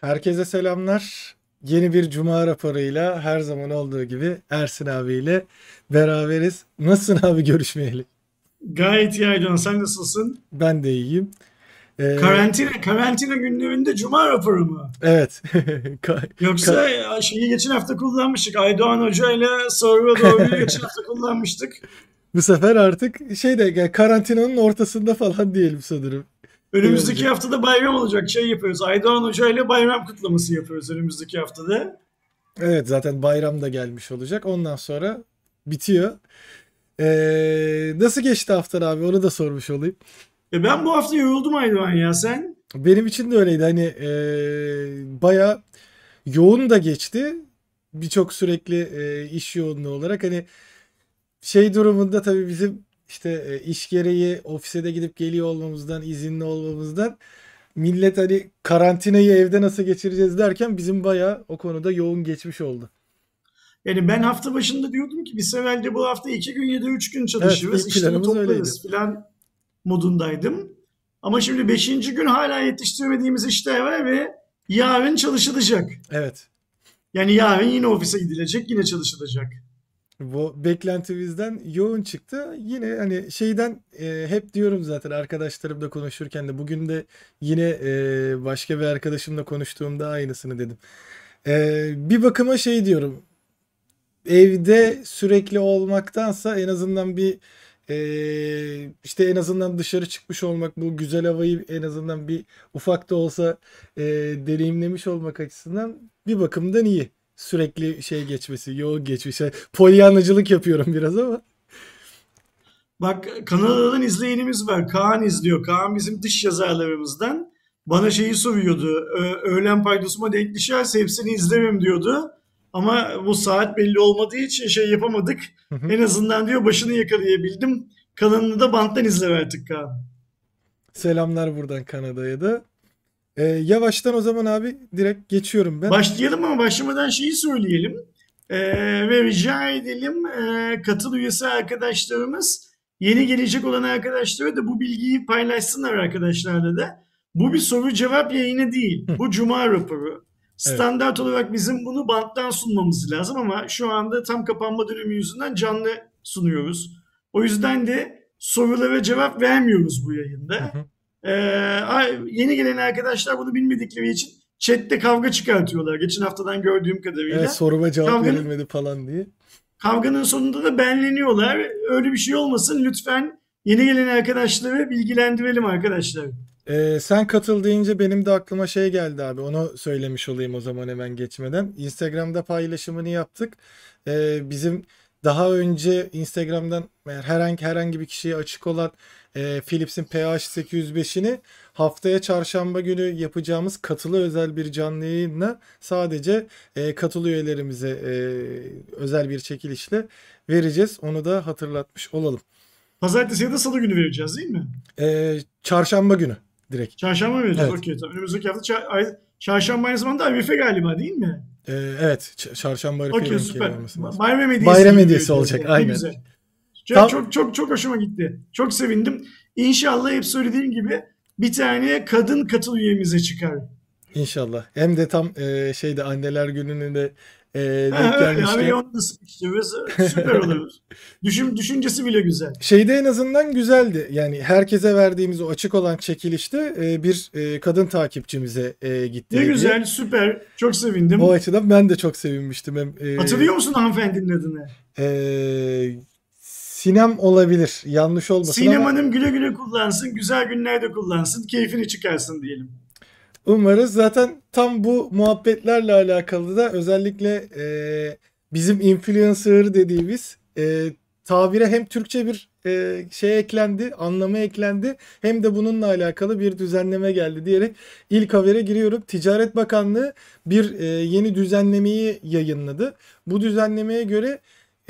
Herkese selamlar. Yeni bir Cuma raporuyla her zaman olduğu gibi Ersin abiyle beraberiz. Nasılsın abi görüşmeyeli? Gayet iyi Aydoğan. Sen nasılsın? Ben de iyiyim. Ee, karantina karantina günlerinde Cuma raporu mu? Evet. Yoksa şeyi geçen hafta kullanmıştık. Aydoğan Hoca ile Sorva Doğru'yu geçen hafta kullanmıştık. Bu sefer artık şeyde karantinanın ortasında falan diyelim sanırım. Önümüzdeki haftada bayram olacak. Şey yapıyoruz. Aydoğan Hoca ile bayram kutlaması yapıyoruz önümüzdeki haftada. Evet zaten bayram da gelmiş olacak. Ondan sonra bitiyor. Ee, nasıl geçti haftan abi? Onu da sormuş olayım. E ben bu hafta yoruldum Aydoğan ya sen? Benim için de öyleydi. Hani e, baya yoğun da geçti. Birçok sürekli e, iş yoğunluğu olarak. Hani şey durumunda tabii bizim işte e, iş gereği ofise de gidip geliyor olmamızdan, izinli olmamızdan millet hani karantinayı evde nasıl geçireceğiz derken bizim bayağı o konuda yoğun geçmiş oldu. Yani ben hafta başında diyordum ki biz evvelce bu hafta iki gün ya da üç gün çalışırız. Evet, işleri toplarız falan modundaydım. Ama şimdi beşinci gün hala yetiştiremediğimiz işler var ve yarın çalışılacak. Evet. Yani yarın yine ofise gidilecek, yine çalışılacak. Bu beklentimizden yoğun çıktı. Yine hani şeyden e, hep diyorum zaten arkadaşlarımla konuşurken de bugün de yine e, başka bir arkadaşımla konuştuğumda aynısını dedim. E, bir bakıma şey diyorum. Evde sürekli olmaktansa en azından bir e, işte en azından dışarı çıkmış olmak bu güzel havayı en azından bir ufak da olsa e, deneyimlemiş olmak açısından bir bakımdan iyi sürekli şey geçmesi, yoğun geçmesi. Polyanlıcılık yapıyorum biraz ama. Bak Kanada'dan izleyenimiz var. Kaan izliyor. Kaan bizim dış yazarlarımızdan. Bana şeyi soruyordu. Öğlen paydosuma denk düşerse hepsini izlemem diyordu. Ama bu saat belli olmadığı için şey yapamadık. En azından diyor başını yakalayabildim. Kanalını da banttan izle artık Kaan. Selamlar buradan Kanada'ya da. Ee, yavaştan o zaman abi direkt geçiyorum ben. Başlayalım ama başlamadan şeyi söyleyelim. Ee, ve rica edelim e, katıl üyesi arkadaşlarımız yeni gelecek olan arkadaşlara da bu bilgiyi paylaşsınlar arkadaşlarla da. Bu bir soru cevap yayını değil. Bu cuma raporu. Standart evet. olarak bizim bunu banttan sunmamız lazım ama şu anda tam kapanma dönemi yüzünden canlı sunuyoruz. O yüzden de sorulara cevap vermiyoruz bu yayında. Hı hı. Ee, yeni gelen arkadaşlar bunu bilmedikleri için chatte kavga çıkartıyorlar. Geçen haftadan gördüğüm kadarıyla. Evet, soruma cevap Kavganın, verilmedi falan diye. Kavganın sonunda da benleniyorlar. Öyle bir şey olmasın. Lütfen yeni gelen arkadaşları bilgilendirelim arkadaşlar. Ee, sen katıl deyince benim de aklıma şey geldi abi. Onu söylemiş olayım o zaman hemen geçmeden. Instagram'da paylaşımını yaptık. Ee, bizim daha önce Instagram'dan herhangi herhangi bir kişiye açık olan e, Philips'in PH805'ini haftaya çarşamba günü yapacağımız katılı özel bir canlı yayınla sadece e, katılı üyelerimize e, özel bir çekilişle vereceğiz. Onu da hatırlatmış olalım. Pazartesi ya da salı günü vereceğiz değil mi? E, çarşamba günü direkt. Çarşamba vereceğiz? Evet. Okey tamam. Önümüzdeki hafta çar- çarşamba aynı zamanda Arife galiba değil mi? Ee, evet. Çarşamba okay, süper. Bayram hediyesi. Bayram hediyesi olacak. Aynen. Güzel. Çok, Tam... çok çok çok hoşuma gitti. Çok sevindim. İnşallah hep söylediğim gibi bir tane kadın katıl üyemize çıkar. İnşallah. Hem de tam e, şeyde anneler gününün de e, denk gelmişken. Abi onu da. Süper olur. Düşün, düşüncesi bile güzel. Şeyde en azından güzeldi. Yani herkese verdiğimiz o açık olan çekilişte e, bir e, kadın takipçimize e, gitti. Ne güzel, süper. Çok sevindim. O açıdan ben de çok sevinmiştim. Hem, e, Hatırlıyor musun hanımefendinin adını? Eee Sinem olabilir. Yanlış olmasın Sinem ama... Hanım güle güle kullansın. Güzel günlerde kullansın. Keyfini çıkarsın diyelim. Umarız. Zaten tam bu muhabbetlerle alakalı da özellikle e, bizim influencer dediğimiz e, tabire hem Türkçe bir e, şey eklendi, anlamı eklendi hem de bununla alakalı bir düzenleme geldi diyerek ilk habere giriyorum. Ticaret Bakanlığı bir e, yeni düzenlemeyi yayınladı. Bu düzenlemeye göre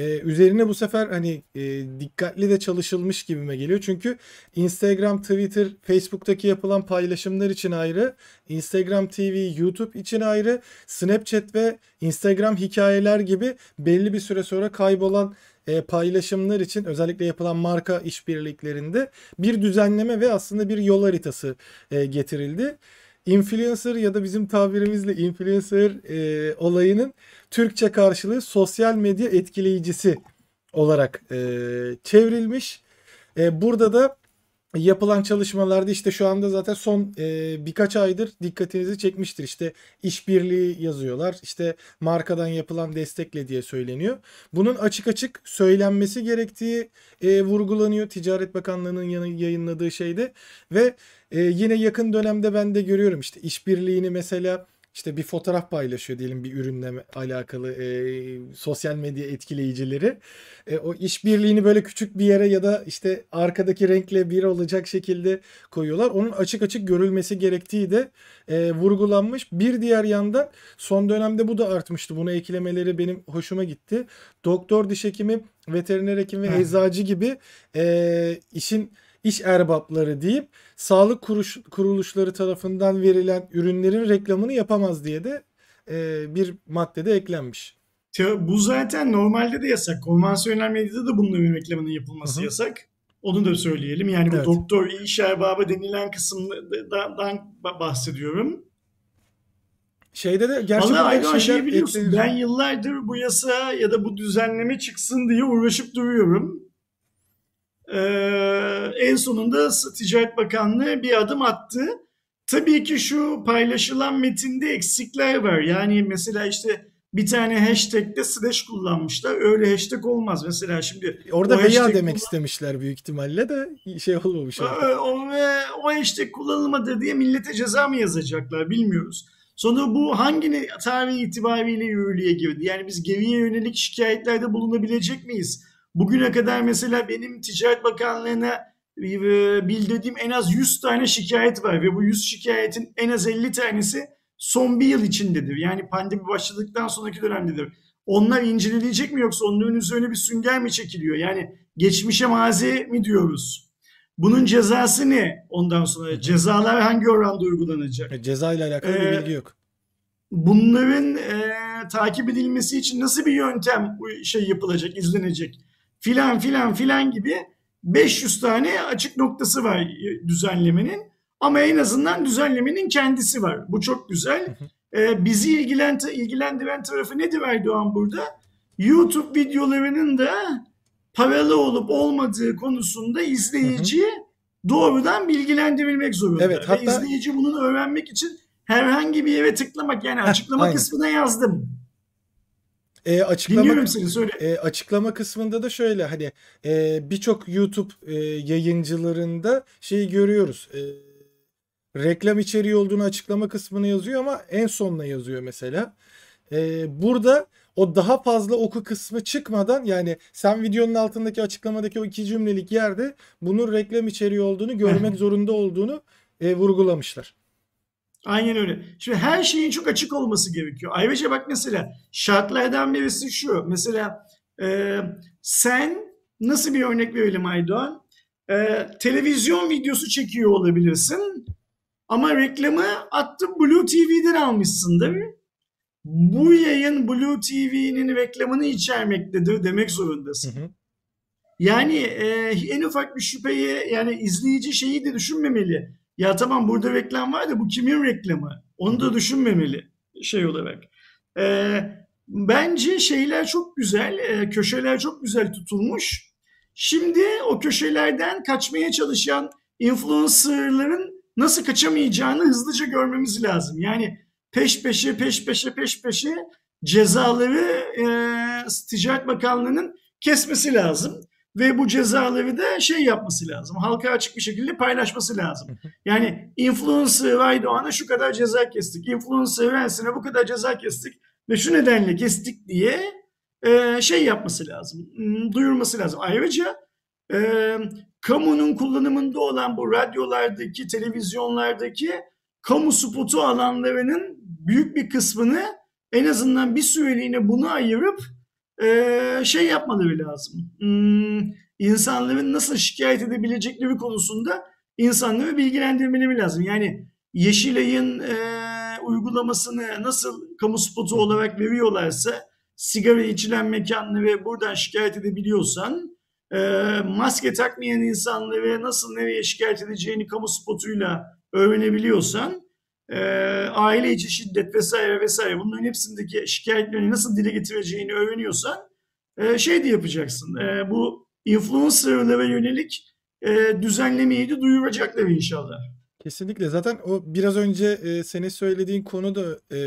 ee, üzerine bu sefer hani e, dikkatli de çalışılmış gibime geliyor. Çünkü Instagram, Twitter, Facebook'taki yapılan paylaşımlar için ayrı, Instagram TV, YouTube için ayrı, Snapchat ve Instagram hikayeler gibi belli bir süre sonra kaybolan e, paylaşımlar için özellikle yapılan marka işbirliklerinde bir düzenleme ve aslında bir yol haritası e, getirildi. İnfluencer ya da bizim tabirimizle influencer e, olayının Türkçe karşılığı sosyal medya etkileyicisi olarak e, çevrilmiş. E, burada da yapılan çalışmalarda işte şu anda zaten son e, birkaç aydır dikkatinizi çekmiştir. İşte işbirliği yazıyorlar. İşte markadan yapılan destekle diye söyleniyor. Bunun açık açık söylenmesi gerektiği e, vurgulanıyor Ticaret Bakanlığı'nın yayınladığı şeyde ve e, yine yakın dönemde ben de görüyorum işte işbirliğini mesela işte bir fotoğraf paylaşıyor diyelim bir ürünle alakalı e, sosyal medya etkileyicileri. E, o işbirliğini böyle küçük bir yere ya da işte arkadaki renkle bir olacak şekilde koyuyorlar. Onun açık açık görülmesi gerektiği de e, vurgulanmış. Bir diğer yandan son dönemde bu da artmıştı. Bunu eklemeleri benim hoşuma gitti. Doktor, diş hekimi, veteriner hekim ve eczacı gibi e, işin iş erbapları deyip sağlık kuruş, kuruluşları tarafından verilen ürünlerin reklamını yapamaz diye de e, bir maddede eklenmiş. Bu zaten normalde de yasak. Konvansiyonel medyada da bunların reklamının yapılması Hı-hı. yasak. Onu da söyleyelim. Yani bu evet. doktor iş erbabı denilen kısımdan bahsediyorum. Şeyde de gerçekten Aydan şey biliyorsun ekleniyor. ben yıllardır bu yasa ya da bu düzenleme çıksın diye uğraşıp duruyorum. Ee, en sonunda Ticaret Bakanlığı bir adım attı. Tabii ki şu paylaşılan metinde eksikler var. Yani mesela işte bir tane hashtag'de slash kullanmışlar. Öyle hashtag olmaz. Mesela şimdi orada veya demek kullan... istemişler büyük ihtimalle de şey olmamış. Ee, o, o hashtag kullanılmadı diye millete ceza mı yazacaklar bilmiyoruz. Sonra bu hangi tarih itibariyle yürürlüğe girdi? Yani biz geriye yönelik şikayetlerde bulunabilecek miyiz? Bugüne kadar mesela benim Ticaret Bakanlığı'na e, bildirdiğim en az 100 tane şikayet var ve bu 100 şikayetin en az 50 tanesi son bir yıl içindedir. Yani pandemi başladıktan sonraki dönemdedir. Onlar incelenecek mi yoksa onların üzerine bir sünger mi çekiliyor? Yani geçmişe mazi mi diyoruz? Bunun cezası ne ondan sonra? Cezalar hangi oranda uygulanacak? E, ceza ile alakalı ee, bir bilgi yok. Bunların e, takip edilmesi için nasıl bir yöntem şey yapılacak, izlenecek? Filan filan filan gibi 500 tane açık noktası var düzenlemenin. Ama en azından düzenlemenin kendisi var. Bu çok güzel. Ee, bizi ilgilendiren tarafı nedir Erdoğan burada? YouTube videolarının da paralı olup olmadığı konusunda izleyici doğrudan bilgilendirilmek zorunda. Evet, hatta... Ve izleyici bunu öğrenmek için herhangi bir yere tıklamak yani açıklama Heh, kısmına yazdım. E, açıklama, Dinliyorum seni söyle. E, açıklama kısmında da şöyle hani e, birçok YouTube e, yayıncılarında şeyi görüyoruz. E, reklam içeriği olduğunu açıklama kısmına yazıyor ama en sonuna yazıyor mesela. E, burada o daha fazla oku kısmı çıkmadan yani sen videonun altındaki açıklamadaki o iki cümlelik yerde bunun reklam içeriği olduğunu görmek zorunda olduğunu e, vurgulamışlar. Aynen öyle. Şimdi her şeyin çok açık olması gerekiyor. Ayrıca bak mesela şartlardan birisi şu. Mesela e, sen nasıl bir örnek verelim Aydoğan? E, televizyon videosu çekiyor olabilirsin. Ama reklamı attın Blue TV'den almışsındır. Bu yayın Blue TV'nin reklamını içermektedir demek zorundasın. Hı hı. Yani e, en ufak bir şüpheyi yani izleyici şeyi de düşünmemeli ya tamam burada reklam var da bu kimin reklamı? Onu da düşünmemeli şey olarak. Ee, bence şeyler çok güzel, e, köşeler çok güzel tutulmuş. Şimdi o köşelerden kaçmaya çalışan influencerların nasıl kaçamayacağını hızlıca görmemiz lazım. Yani peş peşe peş peşe peş peşe cezaları e, Ticaret Bakanlığı'nın kesmesi lazım ve bu cezaları da şey yapması lazım. Halka açık bir şekilde paylaşması lazım. Yani influencer Aydoğan'a şu kadar ceza kestik. Influencer Rensin'e bu kadar ceza kestik. Ve şu nedenle kestik diye e, şey yapması lazım. Hmm, duyurması lazım. Ayrıca e, kamunun kullanımında olan bu radyolardaki, televizyonlardaki kamu spotu alanlarının büyük bir kısmını en azından bir süreliğine bunu ayırıp e, şey yapmaları lazım. Hmm, insanların nasıl şikayet edebilecekleri konusunda insanları bilgilendirmeleri lazım. Yani Yeşilay'ın e, uygulamasını nasıl kamu spotu olarak veriyorlarsa sigara içilen mekanları buradan şikayet edebiliyorsan e, maske takmayan insanları nasıl nereye şikayet edeceğini kamu spotuyla öğrenebiliyorsan e, aile içi şiddet vesaire vesaire bunların hepsindeki şikayetlerini nasıl dile getireceğini öğreniyorsan e, şey de yapacaksın. E, bu influencerlara yönelik e, düzenlemeyi de duyuracaklar inşallah. Kesinlikle. Zaten o biraz önce e, senin söylediğin konu da e,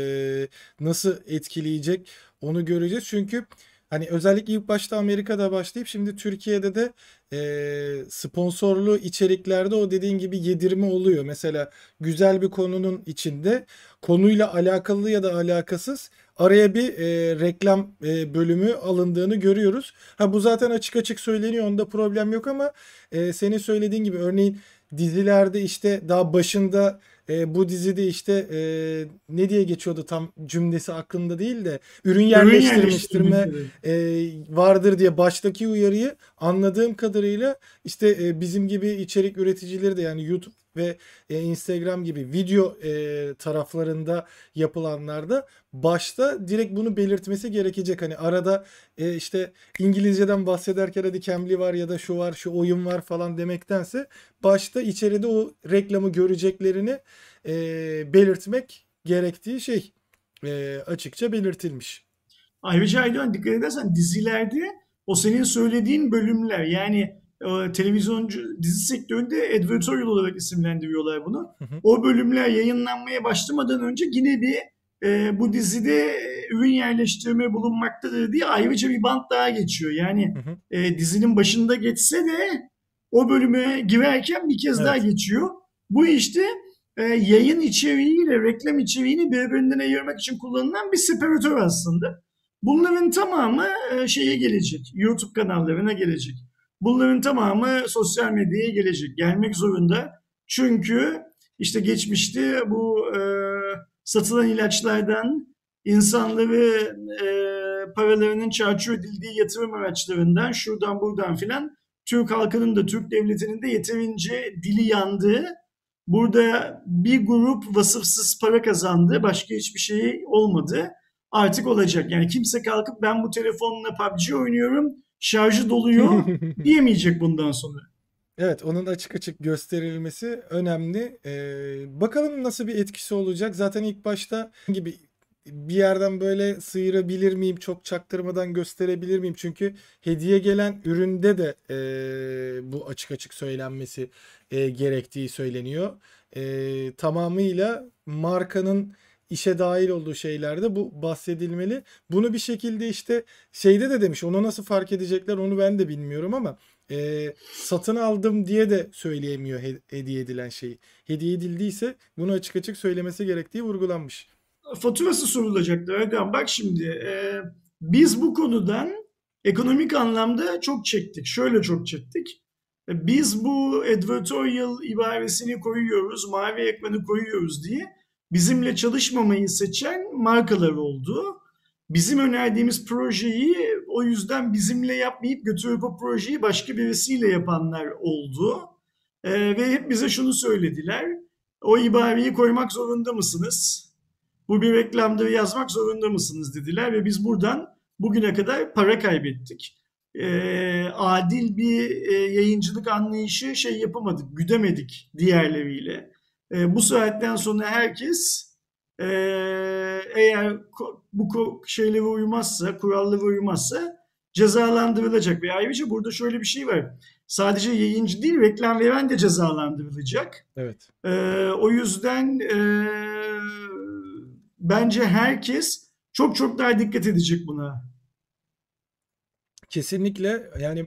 nasıl etkileyecek onu göreceğiz. Çünkü hani özellikle ilk başta Amerika'da başlayıp şimdi Türkiye'de de e, sponsorlu içeriklerde o dediğin gibi yedirme oluyor. Mesela güzel bir konunun içinde konuyla alakalı ya da alakasız araya bir e, reklam e, bölümü alındığını görüyoruz. Ha bu zaten açık açık söyleniyor. Onda problem yok ama e, senin söylediğin gibi örneğin dizilerde işte daha başında e, bu dizide işte e, ne diye geçiyordu tam cümlesi aklımda değil de ürün yerleştirme e, vardır diye baştaki uyarıyı anladığım kadarıyla işte e, bizim gibi içerik üreticileri de yani YouTube ve e, Instagram gibi video e, taraflarında yapılanlarda başta direkt bunu belirtmesi gerekecek. Hani arada e, işte İngilizceden bahsederken hadi Cambly var ya da şu var şu oyun var falan demektense başta içeride o reklamı göreceklerini e, belirtmek gerektiği şey e, açıkça belirtilmiş. Ayrıca Aydoğan dikkat edersen dizilerde o senin söylediğin bölümler yani televizyoncu dizi sektöründe editorial olarak isimlendiriyorlar bunu. Hı hı. O bölümler yayınlanmaya başlamadan önce yine bir e, bu dizide ürün yerleştirme bulunmaktadır diye ayrıca bir bant daha geçiyor. Yani hı hı. E, dizinin başında geçse de o bölüme girerken bir kez evet. daha geçiyor. Bu işte e, yayın içeriğiyle reklam içeriğini birbirinden ayırmak için kullanılan bir separatör aslında. Bunların tamamı e, şeye gelecek. YouTube kanallarına gelecek. Bunların tamamı sosyal medyaya gelecek. Gelmek zorunda. Çünkü işte geçmişte bu e, satılan ilaçlardan insanları e, paralarının çarçur edildiği yatırım araçlarından şuradan buradan filan Türk halkının da Türk devletinin de yeterince dili yandığı burada bir grup vasıfsız para kazandı başka hiçbir şey olmadı artık olacak yani kimse kalkıp ben bu telefonla PUBG oynuyorum şarjı doluyor diyemeyecek bundan sonra. Evet onun açık açık gösterilmesi önemli. Ee, bakalım nasıl bir etkisi olacak. Zaten ilk başta gibi bir yerden böyle sıyırabilir miyim? Çok çaktırmadan gösterebilir miyim? Çünkü hediye gelen üründe de e, bu açık açık söylenmesi e, gerektiği söyleniyor. E, tamamıyla markanın işe dahil olduğu şeylerde bu bahsedilmeli. Bunu bir şekilde işte şeyde de demiş onu nasıl fark edecekler onu ben de bilmiyorum ama e, satın aldım diye de söyleyemiyor hediye edilen şeyi. Hediye edildiyse bunu açık açık söylemesi gerektiği vurgulanmış. Faturası sorulacaktı Erdoğan. Bak şimdi e, biz bu konudan ekonomik anlamda çok çektik. Şöyle çok çektik. E, biz bu advertorial ibaresini koyuyoruz, mavi ekranı koyuyoruz diye bizimle çalışmamayı seçen markalar oldu. Bizim önerdiğimiz projeyi o yüzden bizimle yapmayıp götürüp o projeyi başka birisiyle yapanlar oldu. Ee, ve hep bize şunu söylediler. O ibareyi koymak zorunda mısınız? Bu bir reklamda yazmak zorunda mısınız dediler ve biz buradan bugüne kadar para kaybettik. Ee, adil bir e, yayıncılık anlayışı şey yapamadık, güdemedik diğerleriyle. E, bu saatten sonra herkes e, eğer bu şeylere uymazsa, kurallara uymazsa cezalandırılacak. Ve ayrıca burada şöyle bir şey var. Sadece yayıncı değil, reklam veren de cezalandırılacak. Evet. E, o yüzden e, bence herkes çok çok daha dikkat edecek buna. Kesinlikle yani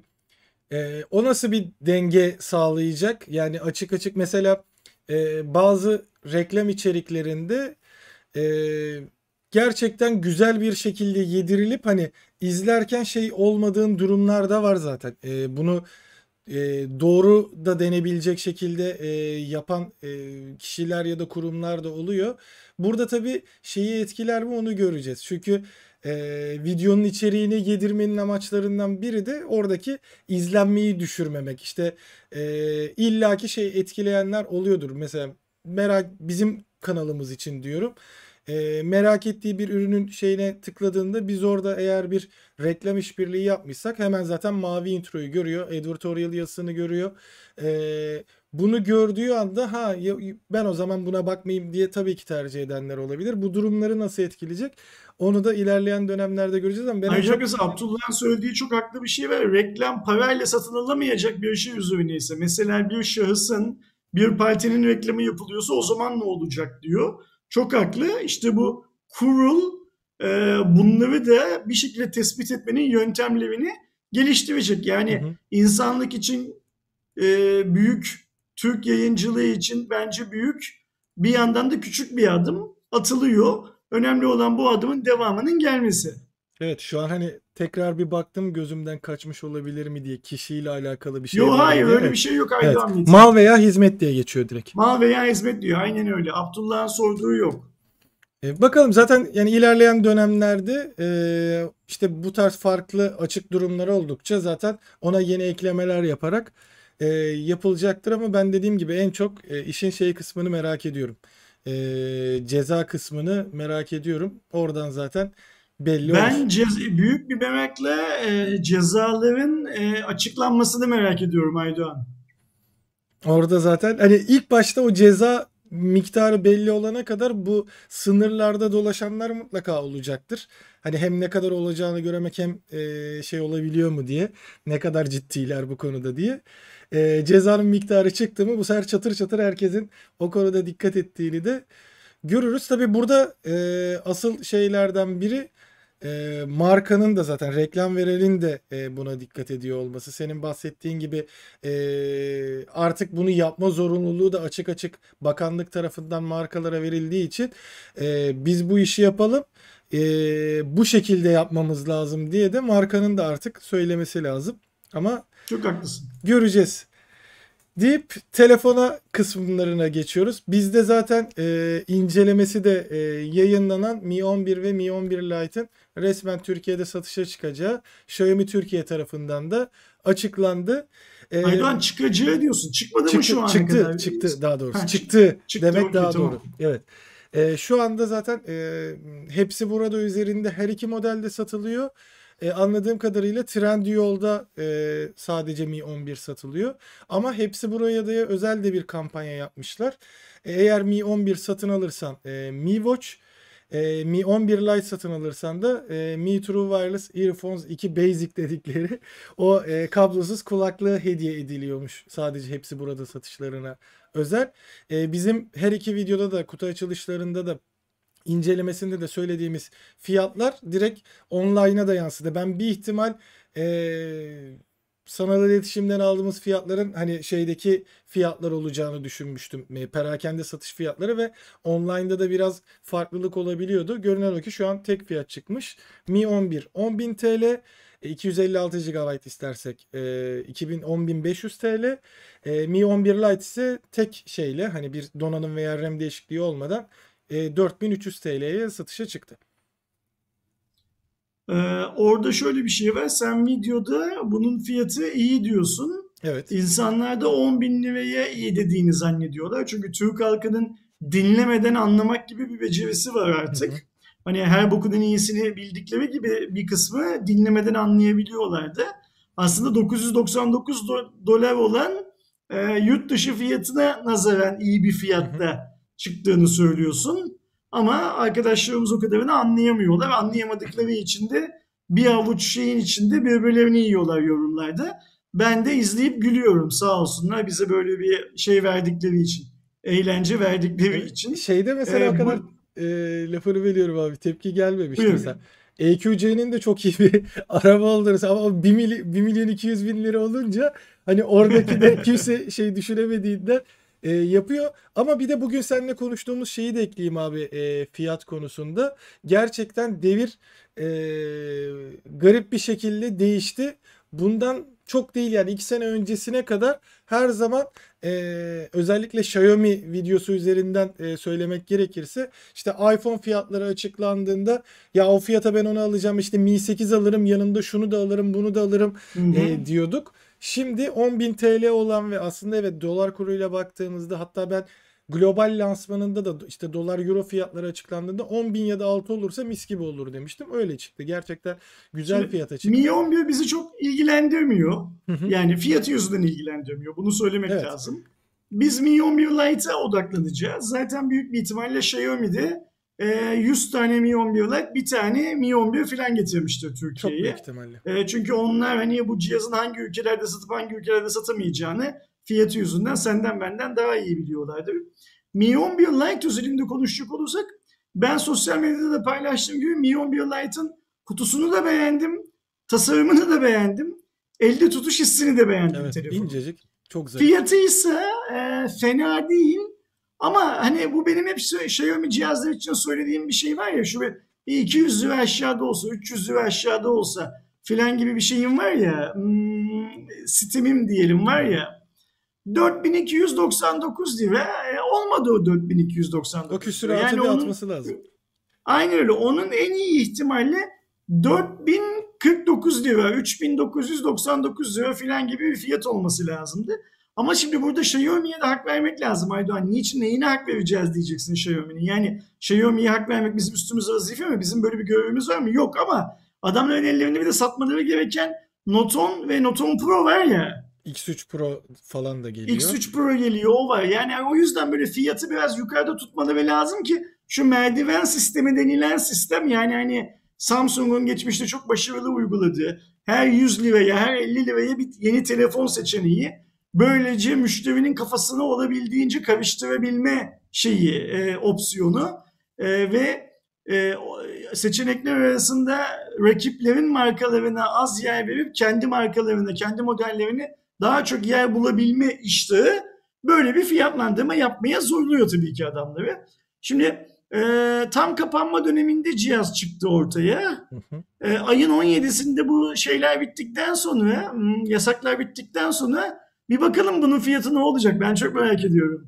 e, o nasıl bir denge sağlayacak? Yani açık açık mesela e, bazı reklam içeriklerinde e, gerçekten güzel bir şekilde yedirilip hani izlerken şey olmadığın durumlar da var zaten. E, bunu e, doğru da denebilecek şekilde e, yapan e, kişiler ya da kurumlar da oluyor. Burada tabii şeyi etkiler mi onu göreceğiz. Çünkü e, videonun içeriğini yedirmenin amaçlarından biri de oradaki izlenmeyi düşürmemek. İşte e, illaki şey etkileyenler oluyordur. Mesela merak bizim kanalımız için diyorum. E, merak ettiği bir ürünün şeyine tıkladığında biz orada eğer bir reklam işbirliği yapmışsak hemen zaten mavi introyu görüyor. Advertorial yazısını görüyor. E, bunu gördüğü anda ha ben o zaman buna bakmayayım diye tabii ki tercih edenler olabilir. Bu durumları nasıl etkileyecek? Onu da ilerleyen dönemlerde göreceğiz ama ben Ayrıca çok... mesela Abdullah'ın söylediği çok haklı bir şey var. Reklam parayla satın alamayacak bir şey üzerine ise mesela bir şahısın bir partinin reklamı yapılıyorsa o zaman ne olacak diyor. Çok haklı. İşte bu kurul e, bunları da bir şekilde tespit etmenin yöntemlerini geliştirecek. Yani hı hı. insanlık için e, büyük, Türk yayıncılığı için bence büyük, bir yandan da küçük bir adım atılıyor. Önemli olan bu adımın devamının gelmesi. Evet şu an hani tekrar bir baktım gözümden kaçmış olabilir mi diye kişiyle alakalı bir şey. Yok hayır öyle evet. bir şey yok Aydoğan evet. Mal veya hizmet diye geçiyor direkt. Mal veya hizmet diyor aynen öyle. Abdullah'ın sorduğu yok. E, bakalım zaten yani ilerleyen dönemlerde e, işte bu tarz farklı açık durumlar oldukça zaten ona yeni eklemeler yaparak e, yapılacaktır ama ben dediğim gibi en çok e, işin şey kısmını merak ediyorum. E, ceza kısmını merak ediyorum. Oradan zaten belli ben olur. Cez- büyük bir merakla e, cezaların e, açıklanmasını merak ediyorum Aydoğan. Orada zaten hani ilk başta o ceza miktarı belli olana kadar bu sınırlarda dolaşanlar mutlaka olacaktır. Hani hem ne kadar olacağını görmek hem e, şey olabiliyor mu diye ne kadar ciddiler bu konuda diye. E, cezanın miktarı çıktı mı bu sefer çatır çatır herkesin o konuda dikkat ettiğini de görürüz. Tabi burada e, asıl şeylerden biri e, markanın da zaten reklam verenin de e, buna dikkat ediyor olması. Senin bahsettiğin gibi e, artık bunu yapma zorunluluğu da açık açık bakanlık tarafından markalara verildiği için e, biz bu işi yapalım e, bu şekilde yapmamız lazım diye de markanın da artık söylemesi lazım. Ama çok haklısın. Göreceğiz deyip telefona kısımlarına geçiyoruz. Bizde zaten e, incelemesi de e, yayınlanan Mi 11 ve Mi 11 Lite'ın resmen Türkiye'de satışa çıkacağı Xiaomi Türkiye tarafından da açıklandı. E, Aydan çıkacağı diyorsun. Çıkmadı çıktı, mı şu an çıktı, kadar? Çıktı daha doğrusu. Ha, çıktı, çıktı demek okay, daha tamam. doğru. Evet. E, şu anda zaten e, hepsi burada üzerinde her iki modelde satılıyor. E, anladığım kadarıyla Trendyol'da e, sadece Mi 11 satılıyor. Ama hepsi buraya da özel de bir kampanya yapmışlar. E, eğer Mi 11 satın alırsan e, Mi Watch e, Mi 11 Lite satın alırsan da e, Mi True Wireless Earphones 2 Basic dedikleri o e, kablosuz kulaklığı hediye ediliyormuş. Sadece hepsi burada satışlarına özel. E, bizim her iki videoda da kutu açılışlarında da incelemesinde de söylediğimiz fiyatlar direkt online'a da yansıdı. Ben bir ihtimal ee, sanal iletişimden aldığımız fiyatların hani şeydeki fiyatlar olacağını düşünmüştüm. Perakende satış fiyatları ve online'da da biraz farklılık olabiliyordu. Görünen o ki şu an tek fiyat çıkmış. Mi 11 10.000 TL. 256 GB istersek e, 2000 10500 TL. E, Mi 11 Lite ise tek şeyle hani bir donanım veya RAM değişikliği olmadan e, 4300 TL'ye satışa çıktı. Ee, orada şöyle bir şey var. Sen videoda bunun fiyatı iyi diyorsun. Evet. İnsanlar da 10 bin liraya iyi dediğini zannediyorlar. Çünkü Türk halkının dinlemeden anlamak gibi bir becerisi var artık. Hı hı. Hani her bokudun iyisini bildikleri gibi bir kısmı dinlemeden anlayabiliyorlardı. Aslında 999 do- dolar olan e, yurt dışı fiyatına nazaran iyi bir fiyatta. Hı hı çıktığını söylüyorsun. Ama arkadaşlarımız o kadarını anlayamıyorlar. Anlayamadıkları için de bir avuç şeyin içinde birbirlerini yiyorlar yorumlarda. Ben de izleyip gülüyorum sağ olsunlar bize böyle bir şey verdikleri için. Eğlence verdikleri için. Şeyde mesela ee, o kadar bu... e, lafını veriyorum abi tepki gelmemişti Buyurun. mesela. EQC'nin de çok iyi bir araba olduğunu ama 1 milyon, 1 milyon 200 bin lira olunca hani oradaki de kimse şey düşünemediğinden e, yapıyor. Ama bir de bugün seninle konuştuğumuz şeyi de ekleyeyim abi e, fiyat konusunda. Gerçekten devir e, garip bir şekilde değişti. Bundan çok değil yani iki sene öncesine kadar her zaman e, özellikle Xiaomi videosu üzerinden e, söylemek gerekirse işte iPhone fiyatları açıklandığında ya o fiyata ben onu alacağım işte Mi 8 alırım yanında şunu da alırım bunu da alırım E, diyorduk. Şimdi 10.000 TL olan ve aslında evet dolar kuruyla baktığımızda hatta ben global lansmanında da işte dolar euro fiyatları açıklandığında 10 bin ya da altı olursa mis gibi olur demiştim. Öyle çıktı. Gerçekten güzel Şimdi, fiyata çıktı. Mi 11 bizi çok ilgilendirmiyor. Yani fiyatı yüzünden ilgilendirmiyor. Bunu söylemek evet. lazım. Biz Mi 11 Lite'a odaklanacağız. Zaten büyük bir ihtimalle Xiaomi'de 100 tane Mi 11 Lite bir tane Mi 11 falan getirmiştir Türkiye'ye. Çok büyük ihtimalle. E, çünkü onlar hani bu cihazın hangi ülkelerde satıp hangi ülkelerde satamayacağını fiyatı yüzünden senden benden daha iyi biliyorlardır. Mi 11 Lite özelinde konuşacak olursak ben sosyal medyada da paylaştığım gibi Mi 11 Lite'ın kutusunu da beğendim. Tasarımını da beğendim. Elde tutuş hissini de beğendim evet, telefonu. incecik. Çok güzel. Fiyatı ise e, fena değil. Ama hani bu benim hep Xiaomi cihazlar için söylediğim bir şey var ya şu bir 200 lira aşağıda olsa 300 lira aşağıda olsa filan gibi bir şeyim var ya hmm, diyelim var ya 4299 lira e, olmadı o 4299 O küsuratı yani bir onun, atması lazım. Aynen öyle. Onun en iyi ihtimalle 4049 lira, 3999 lira filan gibi bir fiyat olması lazımdı. Ama şimdi burada Xiaomi'ye de hak vermek lazım Aydoğan. Niçin neyine hak vereceğiz diyeceksin Xiaomi'nin. Yani Xiaomi'ye hak vermek bizim üstümüze vazife mi? Bizim böyle bir görevimiz var mı? Yok ama adamların ellerinde bir de satmaları gereken Note 10 ve Note 10 Pro var ya. X3 Pro falan da geliyor. X3 Pro geliyor o var. Yani o yüzden böyle fiyatı biraz yukarıda tutmaları lazım ki şu merdiven sistemi denilen sistem yani hani Samsung'un geçmişte çok başarılı uyguladığı her 100 liraya her 50 liraya bir yeni telefon seçeneği böylece müşterinin kafasını olabildiğince karıştırabilme şeyi e, opsiyonu e, ve e, seçenekler arasında rakiplerin markalarına az yer verip kendi markalarına, kendi modellerini daha çok yer bulabilme iştahı böyle bir fiyatlandırma yapmaya zorluyor tabii ki adamları. Şimdi e, tam kapanma döneminde cihaz çıktı ortaya. E, ayın 17'sinde bu şeyler bittikten sonra, hmm, yasaklar bittikten sonra bir bakalım bunun fiyatı ne olacak? Ben çok merak ediyorum.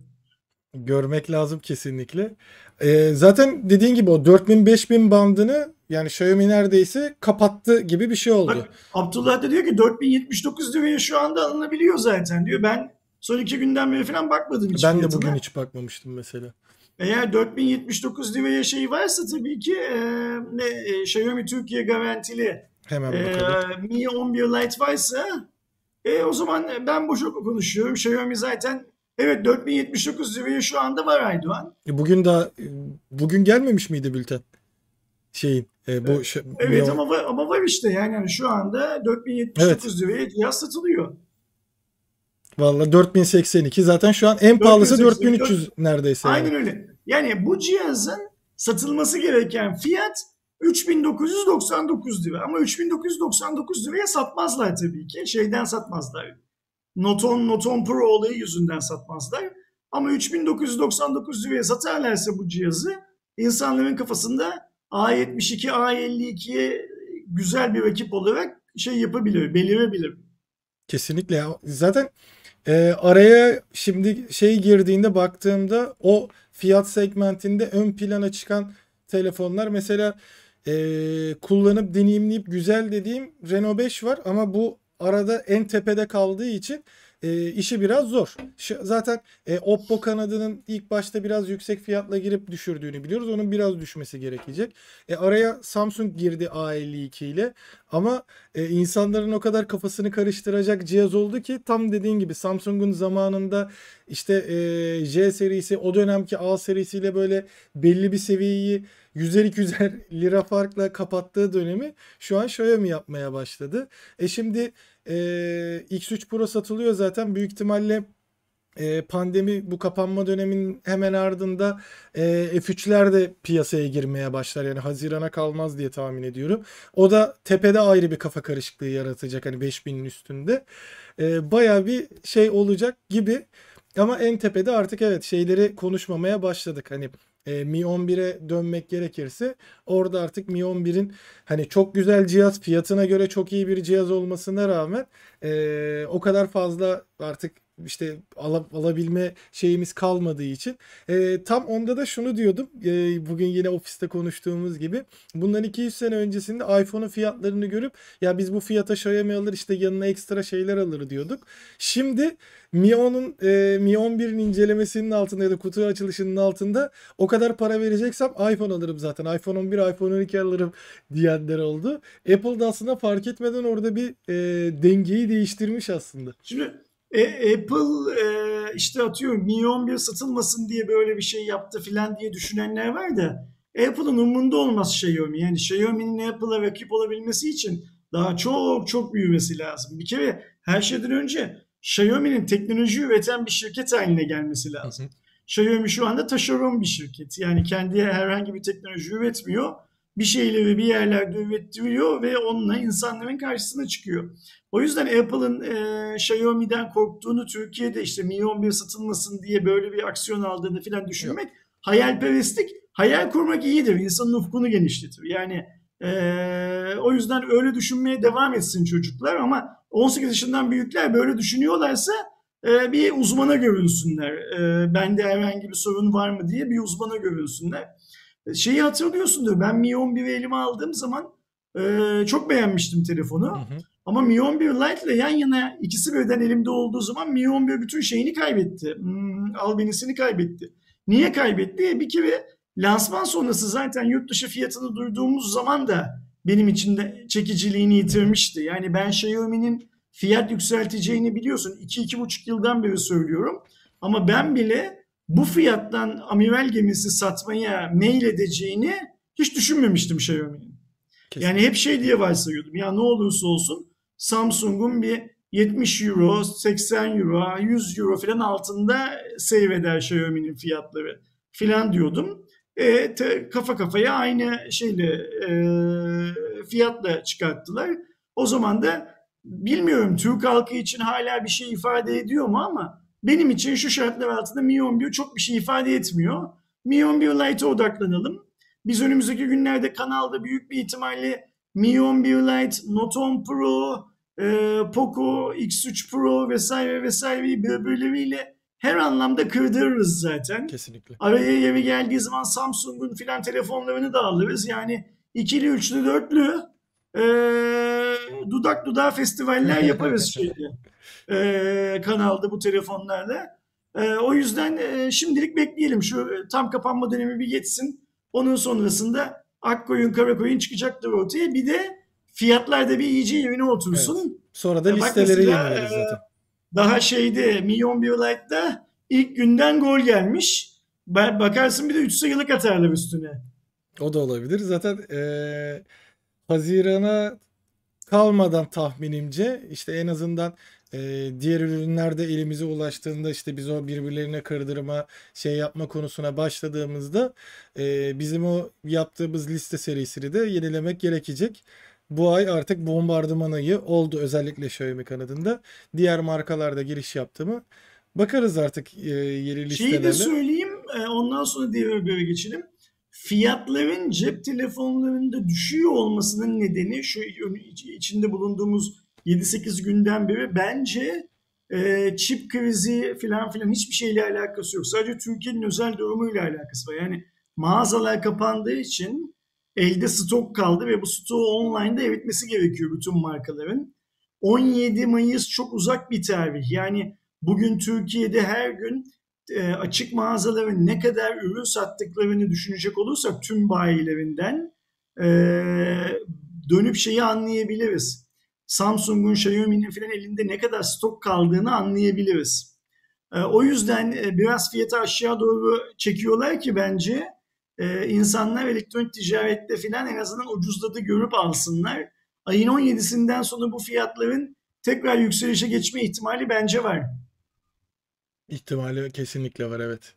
Görmek lazım kesinlikle. Ee, zaten dediğin gibi o 4000-5000 bandını yani Xiaomi neredeyse kapattı gibi bir şey oldu. Bak, Abdullah da diyor ki 4079 liraya şu anda alınabiliyor zaten diyor. Ben son iki günden beri falan bakmadım hiç Ben fiyatına. de bugün hiç bakmamıştım mesela. Eğer 4079 liraya şey varsa tabii ki e, ne, e, Xiaomi Türkiye garantili Hemen bakalım. E, Mi 11 Lite varsa e, o zaman ben boşa konuşuyorum. Xiaomi zaten evet 4079 liraya şu anda var Aydoğan. E, bugün daha bugün gelmemiş miydi bülten? Şeyin e, bu şey, Evet Mi ama var, ama var işte yani, yani şu anda 4079 evet. liraya cihaz satılıyor. Valla 4082 zaten şu an en pahalısı 4300 neredeyse. Aynen yani. öyle. Yani bu cihazın satılması gereken fiyat 3999 lira. Ama 3999 liraya satmazlar tabii ki. Şeyden satmazlar. Noton, Noton Pro olayı yüzünden satmazlar. Ama 3999 liraya satarlarsa bu cihazı insanların kafasında A72, A52'ye güzel bir rakip olarak şey yapabilir, belirebilir. Kesinlikle. Zaten e, araya şimdi şey girdiğinde baktığımda o fiyat segmentinde ön plana çıkan telefonlar mesela e, kullanıp deneyimleyip güzel dediğim Renault 5 var ama bu arada en tepede kaldığı için e, işi biraz zor. Şu, zaten e, Oppo kanadının ilk başta biraz yüksek fiyatla girip düşürdüğünü biliyoruz. Onun biraz düşmesi gerekecek. E, araya Samsung girdi A52 ile ama e, insanların o kadar kafasını karıştıracak cihaz oldu ki tam dediğin gibi Samsung'un zamanında işte e, J serisi o dönemki A serisiyle böyle belli bir seviyeyi 100'er 200'er lira farkla kapattığı dönemi şu an Xiaomi yapmaya başladı. E şimdi e, X3 Pro satılıyor zaten büyük ihtimalle e, pandemi bu kapanma döneminin hemen ardında e, F3'ler de piyasaya girmeye başlar. Yani Haziran'a kalmaz diye tahmin ediyorum. O da tepede ayrı bir kafa karışıklığı yaratacak hani 5000'in üstünde. E, Baya bir şey olacak gibi. Ama en tepede artık evet şeyleri konuşmamaya başladık. Hani e, Mi 11'e dönmek gerekirse orada artık Mi 11'in hani çok güzel cihaz fiyatına göre çok iyi bir cihaz olmasına rağmen e, o kadar fazla artık işte ala, alabilme şeyimiz kalmadığı için. E, tam onda da şunu diyordum. E, bugün yine ofiste konuştuğumuz gibi. Bundan 200 sene öncesinde iPhone'un fiyatlarını görüp ya biz bu fiyata Xiaomi alır işte yanına ekstra şeyler alır diyorduk. Şimdi Mi 10'un e, Mi 11'in incelemesinin altında ya da kutu açılışının altında o kadar para vereceksem iPhone alırım zaten. iPhone 11, iPhone 12 alırım diyenler oldu. Apple da aslında fark etmeden orada bir e, dengeyi değiştirmiş aslında. Şimdi e, Apple e, işte atıyorum Mi 11 satılmasın diye böyle bir şey yaptı filan diye düşünenler var da Apple'ın umurunda olmaz Xiaomi. Yani Xiaomi'nin Apple'a rakip olabilmesi için daha çok çok büyümesi lazım. Bir kere her şeyden önce Xiaomi'nin teknoloji üreten bir şirket haline gelmesi lazım. Xiaomi şu anda taşeron bir şirket. Yani kendi herhangi bir teknoloji üretmiyor. Bir şeyleri bir yerlerde ürettiriyor ve onunla insanların karşısına çıkıyor. O yüzden Apple'ın e, Xiaomi'den korktuğunu Türkiye'de işte Mi 11 satılmasın diye böyle bir aksiyon aldığını falan düşünmek Yok. hayalperestlik. Hayal kurmak iyidir. İnsanın ufkunu genişletir. Yani e, o yüzden öyle düşünmeye devam etsin çocuklar ama 18 yaşından büyükler böyle düşünüyorlarsa e, bir uzmana görünsünler. E, bende herhangi bir sorun var mı diye bir uzmana görünsünler. E, şeyi hatırlıyorsundur ben Mi 11'i elime aldığım zaman e, çok beğenmiştim telefonu. Hı hı. Ama Mi 11 Lite ile yan yana ikisi birden elimde olduğu zaman Mi 11 bütün şeyini kaybetti. Hmm, albenisini kaybetti. Niye kaybetti? Bir kere lansman sonrası zaten yurt dışı fiyatını duyduğumuz zaman da benim için de çekiciliğini yitirmişti. Yani ben Xiaomi'nin fiyat yükselteceğini biliyorsun. 2-2,5 yıldan beri söylüyorum. Ama ben bile bu fiyattan amiral gemisi satmaya mail edeceğini hiç düşünmemiştim Xiaomi'nin. Yani hep şey diye varsayıyordum. Ya ne olursa olsun Samsung'un bir 70 euro, 80 euro, 100 euro falan altında seyreder Xiaomi'nin fiyatları filan diyordum. E, te, kafa kafaya aynı şeyle e, fiyatla çıkarttılar. O zaman da bilmiyorum Türk halkı için hala bir şey ifade ediyor mu ama benim için şu şartlar altında Mi 11 çok bir şey ifade etmiyor. Mi 11 Lite'a odaklanalım. Biz önümüzdeki günlerde kanalda büyük bir ihtimalle Mi 11 Lite, Note 10 Pro, e, Poco X3 Pro vesaire vesaire birbirleriyle her anlamda kırdırırız zaten. Kesinlikle. Araya yeri geldiği zaman Samsung'un filan telefonlarını da alırız. Yani ikili, üçlü, dörtlü e, dudak dudağa festivaller yaparız şeyde. E, kanalda bu telefonlarla. E, o yüzden e, şimdilik bekleyelim. Şu e, tam kapanma dönemi bir geçsin. Onun sonrasında ak koyun kara koyun çıkacaktır ortaya. Bir de fiyatlar da bir iyice yerine otursun. Evet. Sonra da listeleri yenileriz zaten. Daha şeyde Mi 11 Lite'da ilk günden gol gelmiş. Bakarsın bir de 3 sayılık atarlar üstüne. O da olabilir. Zaten ee, Haziran'a kalmadan tahminimce işte en azından e, diğer ürünlerde elimize ulaştığında işte biz o birbirlerine kırdırma şey yapma konusuna başladığımızda e, bizim o yaptığımız liste serisini de yenilemek gerekecek. Bu ay artık bombardıman ayı oldu özellikle Xiaomi kanadında. Diğer markalarda giriş yaptı mı? Bakarız artık e, yeni listelerle. Şeyi de söyleyeyim ondan sonra diğer habere geçelim. Fiyatların cep telefonlarında düşüyor olmasının nedeni şu içinde bulunduğumuz 7-8 günden beri bence e, çip krizi falan filan hiçbir şeyle alakası yok. Sadece Türkiye'nin özel durumuyla alakası var. Yani mağazalar kapandığı için elde stok kaldı ve bu stoğu online'da eritmesi gerekiyor bütün markaların. 17 Mayıs çok uzak bir tarih. Yani bugün Türkiye'de her gün e, açık mağazaların ne kadar ürün sattıklarını düşünecek olursak tüm bayilerinden e, dönüp şeyi anlayabiliriz. Samsung'un, Xiaomi'nin falan elinde ne kadar stok kaldığını anlayabiliriz. E, o yüzden e, biraz fiyatı aşağı doğru çekiyorlar ki bence e, insanlar elektronik ticarette filan en azından ucuzladı görüp alsınlar. Ayın 17'sinden sonra bu fiyatların tekrar yükselişe geçme ihtimali bence var. İhtimali kesinlikle var evet.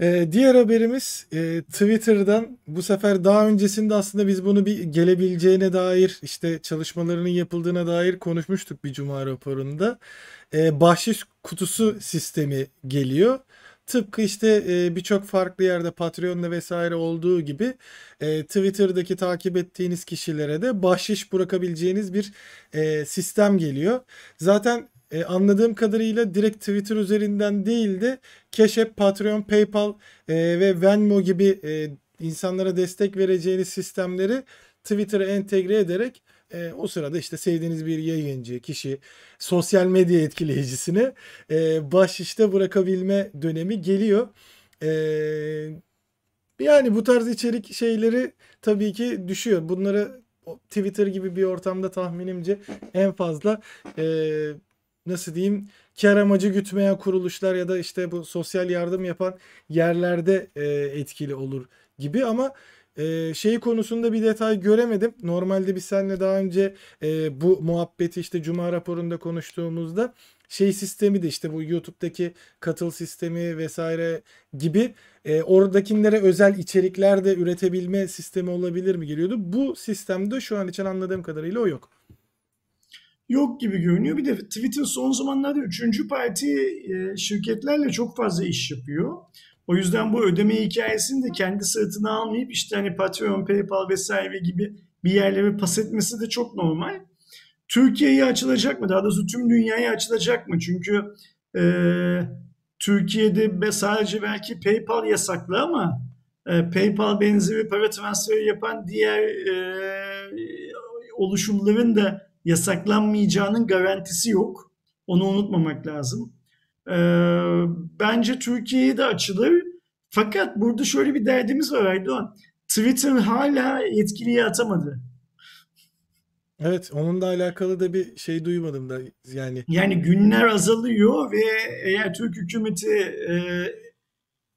Ee, diğer haberimiz e, Twitter'dan bu sefer daha öncesinde aslında biz bunu bir gelebileceğine dair işte çalışmalarının yapıldığına dair konuşmuştuk bir cuma raporunda. Ee, bahşiş kutusu sistemi geliyor. Tıpkı işte e, birçok farklı yerde Patreon'da vesaire olduğu gibi e, Twitter'daki takip ettiğiniz kişilere de bahşiş bırakabileceğiniz bir e, sistem geliyor. Zaten e, anladığım kadarıyla direkt Twitter üzerinden değil de Cash App, Patreon, PayPal e, ve Venmo gibi e, insanlara destek vereceğiniz sistemleri Twitter'a entegre ederek e, o sırada işte sevdiğiniz bir yayıncı, kişi, sosyal medya etkileyicisini e, baş işte bırakabilme dönemi geliyor. E, yani bu tarz içerik şeyleri tabii ki düşüyor. Bunları Twitter gibi bir ortamda tahminimce en fazla e, nasıl diyeyim kar amacı gütmeyen kuruluşlar ya da işte bu sosyal yardım yapan yerlerde e, etkili olur gibi ama e, şey konusunda bir detay göremedim. Normalde biz seninle daha önce e, bu muhabbeti işte Cuma raporunda konuştuğumuzda şey sistemi de işte bu YouTube'daki katıl sistemi vesaire gibi e, oradakilere özel içerikler de üretebilme sistemi olabilir mi geliyordu. Bu sistemde şu an için anladığım kadarıyla o yok. Yok gibi görünüyor. Bir de Twitter son zamanlarda üçüncü parti e, şirketlerle çok fazla iş yapıyor. O yüzden bu ödeme hikayesini de kendi sırtına almayıp işte hani Patreon, PayPal vesaire gibi bir yerlere pas etmesi de çok normal. Türkiye'ye açılacak mı? Daha doğrusu tüm dünyaya açılacak mı? Çünkü e, Türkiye'de sadece belki PayPal yasaklı ama e, PayPal benzeri para transferi yapan diğer e, oluşumların da yasaklanmayacağının garantisi yok. Onu unutmamak lazım. E, bence Türkiye'ye de açılır. Fakat burada şöyle bir derdimiz var Aydoğan. Twitter hala etkiliye atamadı. Evet, onunla alakalı da bir şey duymadım da yani. Yani günler azalıyor ve eğer Türk hükümeti e,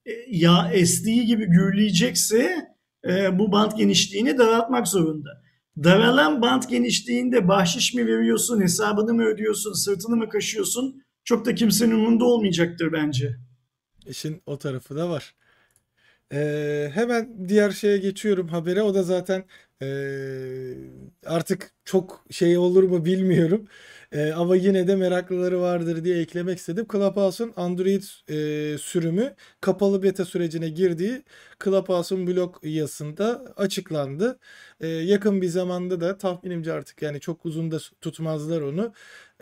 e ya estiği gibi gürleyecekse e, bu bant genişliğini daraltmak zorunda. Daralan bant genişliğinde bahşiş mi veriyorsun, hesabını mı ödüyorsun, sırtını mı kaşıyorsun çok da kimsenin umurunda olmayacaktır bence. İşin o tarafı da var. Ee, hemen diğer şeye geçiyorum habere. O da zaten ee, artık çok şey olur mu bilmiyorum. Ee, ama yine de meraklıları vardır diye eklemek istedim. Clubhouse'un Android e, sürümü kapalı beta sürecine girdiği Clubhouse'un blog yazısında açıklandı. Ee, yakın bir zamanda da tahminimce artık yani çok uzun da tutmazlar onu.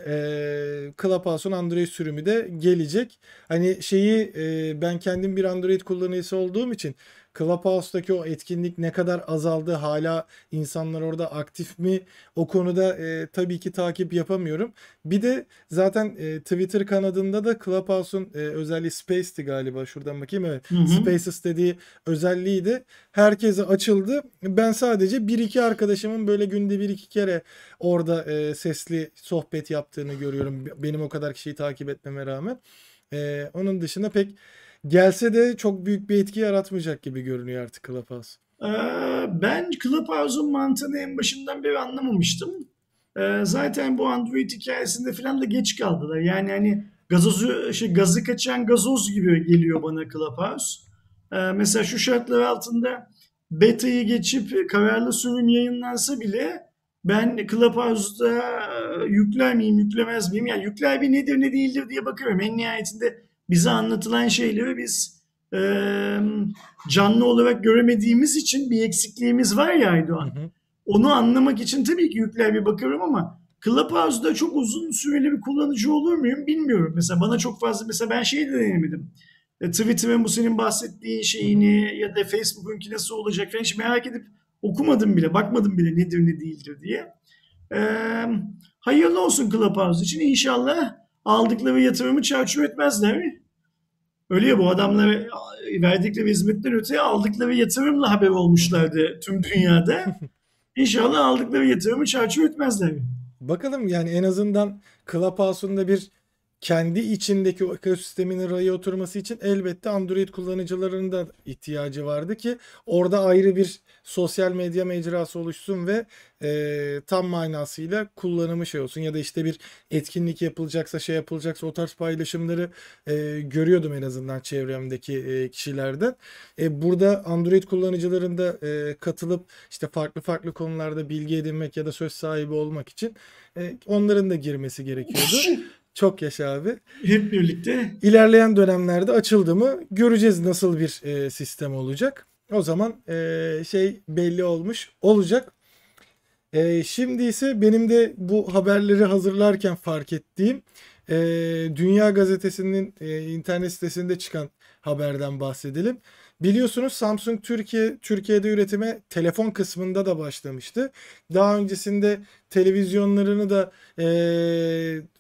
Ee, Clubhouse'un Android sürümü de gelecek. Hani şeyi e, ben kendim bir Android kullanıcısı olduğum için Clubhouse'daki o etkinlik ne kadar azaldı hala insanlar orada aktif mi o konuda e, tabii ki takip yapamıyorum. Bir de zaten e, Twitter kanadında da Clubhouse'un e, özelliği Space'ti galiba şuradan bakayım evet. Hı hı. Spaces dediği özelliği de herkese açıldı. Ben sadece bir iki arkadaşımın böyle günde bir iki kere orada e, sesli sohbet yaptığını görüyorum. Benim o kadar kişiyi takip etmeme rağmen. E, onun dışında pek gelse de çok büyük bir etki yaratmayacak gibi görünüyor artık Clubhouse. Ee, ben Clubhouse'un mantığını en başından beri anlamamıştım. Ee, zaten bu Android hikayesinde falan da geç kaldılar. Yani hani gazozu, şey, gazı kaçan gazoz gibi geliyor bana Clubhouse. Ee, mesela şu şartlar altında beta'yı geçip kararlı sürüm yayınlansa bile ben Clubhouse'da yükler miyim, yüklemez miyim? Yani yükler bir nedir, ne değildir diye bakıyorum. En nihayetinde bize anlatılan şeyleri biz e, canlı olarak göremediğimiz için bir eksikliğimiz var ya Aydoğan. Hı hı. Onu anlamak için tabii ki yükler bir bakıyorum ama Clubhouse'da çok uzun süreli bir kullanıcı olur muyum bilmiyorum. Mesela bana çok fazla mesela ben şeyi de denemedim. E, Twitter'ın bu senin bahsettiğin şeyini ya da Facebook'unki nasıl olacak falan hiç merak edip okumadım bile, bakmadım bile nedir ne değildir diye. E, hayırlı olsun Clubhouse için inşallah aldıkları yatırımı çarçur etmezler. Öyle ya bu adamlar verdikleri hizmetten öte aldıkları yatırımla haber olmuşlardı tüm dünyada. İnşallah aldıkları yatırımı çarçur etmezler. Bakalım yani en azından Clubhouse'un da bir kendi içindeki o ekosistemin raya oturması için elbette Android kullanıcılarının da ihtiyacı vardı ki orada ayrı bir sosyal medya mecrası oluşsun ve e, tam manasıyla kullanımı şey olsun ya da işte bir etkinlik yapılacaksa şey yapılacaksa o tarz paylaşımları e, görüyordum en azından çevremdeki e, kişilerden. E, burada Android kullanıcıların da e, katılıp işte farklı farklı konularda bilgi edinmek ya da söz sahibi olmak için e, onların da girmesi gerekiyordu. Çok yaşa abi. Hep birlikte. İlerleyen dönemlerde açıldı mı göreceğiz nasıl bir e, sistem olacak. O zaman e, şey belli olmuş olacak. E, şimdi ise benim de bu haberleri hazırlarken fark ettiğim e, Dünya Gazetesi'nin e, internet sitesinde çıkan haberden bahsedelim. Biliyorsunuz Samsung Türkiye Türkiye'de üretime telefon kısmında da başlamıştı. Daha öncesinde televizyonlarını da e,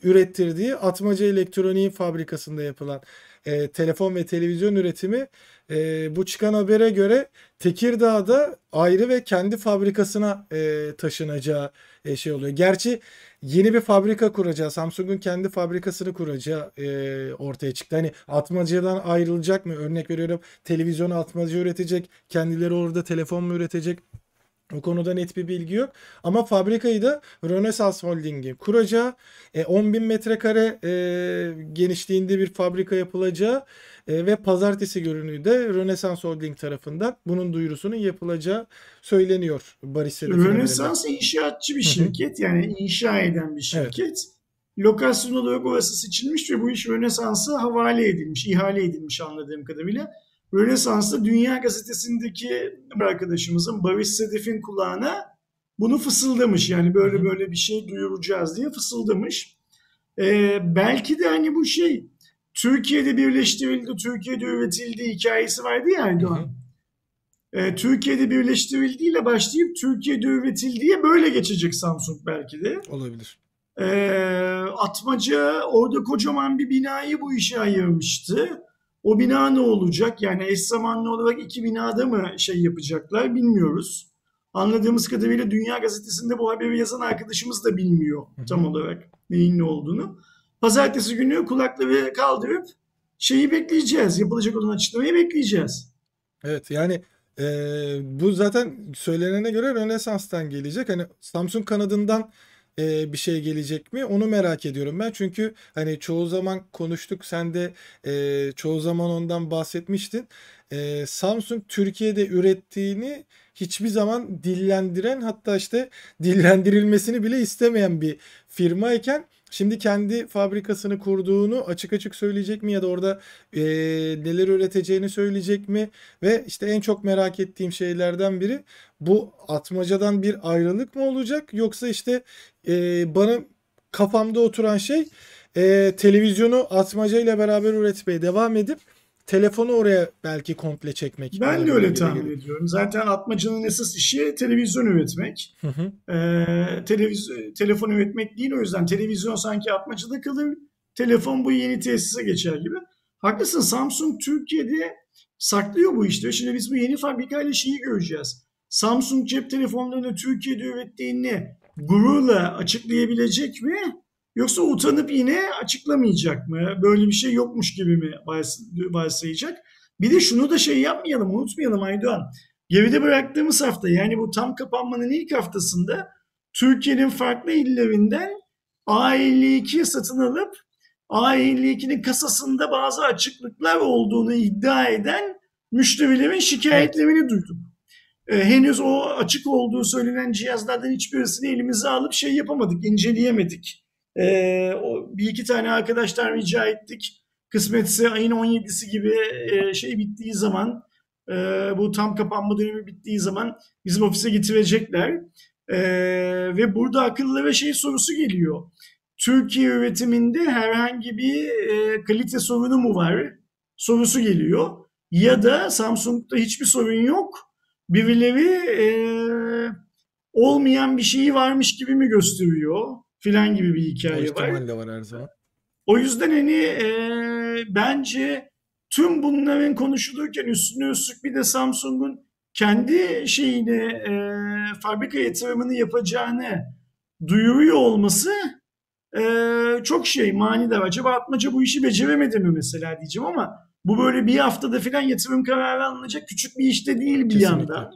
ürettirdiği Atmaca Elektroniği fabrikasında yapılan e, telefon ve televizyon üretimi e, bu çıkan habere göre Tekirdağ'da ayrı ve kendi fabrikasına e, taşınacağı e, şey oluyor. Gerçi yeni bir fabrika kuracağı, Samsung'un kendi fabrikasını kuracağı e, ortaya çıktı. Hani atmacıdan ayrılacak mı? Örnek veriyorum televizyonu atmacı üretecek, kendileri orada telefon mu üretecek? O konuda net bir bilgi yok. Ama fabrikayı da Rönesans Holding'i kuracağı, e, 10 bin metrekare e, genişliğinde bir fabrika yapılacağı e, ve pazartesi günü de Rönesans Holding tarafından bunun duyurusunun yapılacağı söyleniyor Barış Rönesans inşaatçı bir şirket yani inşa eden bir şirket. Evet. Lokasyon olarak orası seçilmiş ve bu iş Rönesans'a havale edilmiş, ihale edilmiş anladığım kadarıyla. Rönesans'ta Dünya Gazetesi'ndeki arkadaşımızın Barış Sedef'in kulağına bunu fısıldamış. Yani böyle böyle bir şey duyuracağız diye fısıldamış. Ee, belki de hani bu şey Türkiye'de birleştirildi, Türkiye'de üretildi hikayesi vardı ya Erdoğan. Ee, Türkiye'de birleştirildiğiyle başlayıp Türkiye'de üretildiği böyle geçecek Samsung belki de. Olabilir. Ee, Atmaca orada kocaman bir binayı bu işe ayırmıştı. O bina ne olacak? Yani eş zamanlı olarak iki binada mı şey yapacaklar bilmiyoruz. Anladığımız kadarıyla Dünya Gazetesi'nde bu haberi yazan arkadaşımız da bilmiyor tam olarak neyin ne olduğunu. Pazartesi günü kulakları kaldırıp şeyi bekleyeceğiz. Yapılacak olan açıklamayı bekleyeceğiz. Evet yani e, bu zaten söylenene göre Rönesans'tan gelecek. Hani Samsung kanadından bir şey gelecek mi? Onu merak ediyorum ben. Çünkü hani çoğu zaman konuştuk. Sen de çoğu zaman ondan bahsetmiştin. Samsung Türkiye'de ürettiğini hiçbir zaman dillendiren hatta işte dillendirilmesini bile istemeyen bir firmayken Şimdi kendi fabrikasını kurduğunu açık açık söyleyecek mi ya da orada e, neler üreteceğini söyleyecek mi? Ve işte en çok merak ettiğim şeylerden biri bu atmacadan bir ayrılık mı olacak yoksa işte e, bana kafamda oturan şey e, televizyonu atmaca ile beraber üretmeye devam edip telefonu oraya belki komple çekmek. Ben de öyle tahmin geliyor. ediyorum. Zaten Atmaca'nın esas işi televizyon üretmek. Hı hı. Ee, televiz telefon üretmek değil o yüzden televizyon sanki Atmaca'da kalır. Telefon bu yeni tesise geçer gibi. Haklısın Samsung Türkiye'de saklıyor bu işte. Şimdi biz bu yeni fabrikayla şeyi göreceğiz. Samsung cep telefonlarını Türkiye'de ürettiğini gururla açıklayabilecek mi? Yoksa utanıp yine açıklamayacak mı? Böyle bir şey yokmuş gibi mi varsayacak? Bir de şunu da şey yapmayalım, unutmayalım Aydoğan. Geride bıraktığımız hafta yani bu tam kapanmanın ilk haftasında Türkiye'nin farklı illerinden A52 satın alıp A52'nin kasasında bazı açıklıklar olduğunu iddia eden müşterilerin şikayetlerini duyduk. Ee, henüz o açık olduğu söylenen cihazlardan hiçbirisini elimize alıp şey yapamadık, inceleyemedik. E, o, bir iki tane arkadaşlar rica ettik. Kısmetse ayın 17'si gibi e, şey bittiği zaman e, bu tam kapanma dönemi bittiği zaman bizim ofise getirecekler. E, ve burada akıllı ve şey sorusu geliyor. Türkiye üretiminde herhangi bir e, kalite sorunu mu var? Sorusu geliyor. Ya da Samsung'da hiçbir sorun yok. Birileri e, olmayan bir şeyi varmış gibi mi gösteriyor? Filan gibi bir hikaye o var. de var her zaman. O yüzden hani e, bence tüm bunların konuşulurken üstüne üstlük bir de Samsung'un kendi şeyini e, fabrika yatırımını yapacağını duyuruyor olması e, çok şey manidar. Acaba Atmaca bu işi beceremedi mi mesela diyeceğim ama bu böyle bir haftada falan yatırım kararı alınacak küçük bir işte değil bir Kesinlikle. yandan.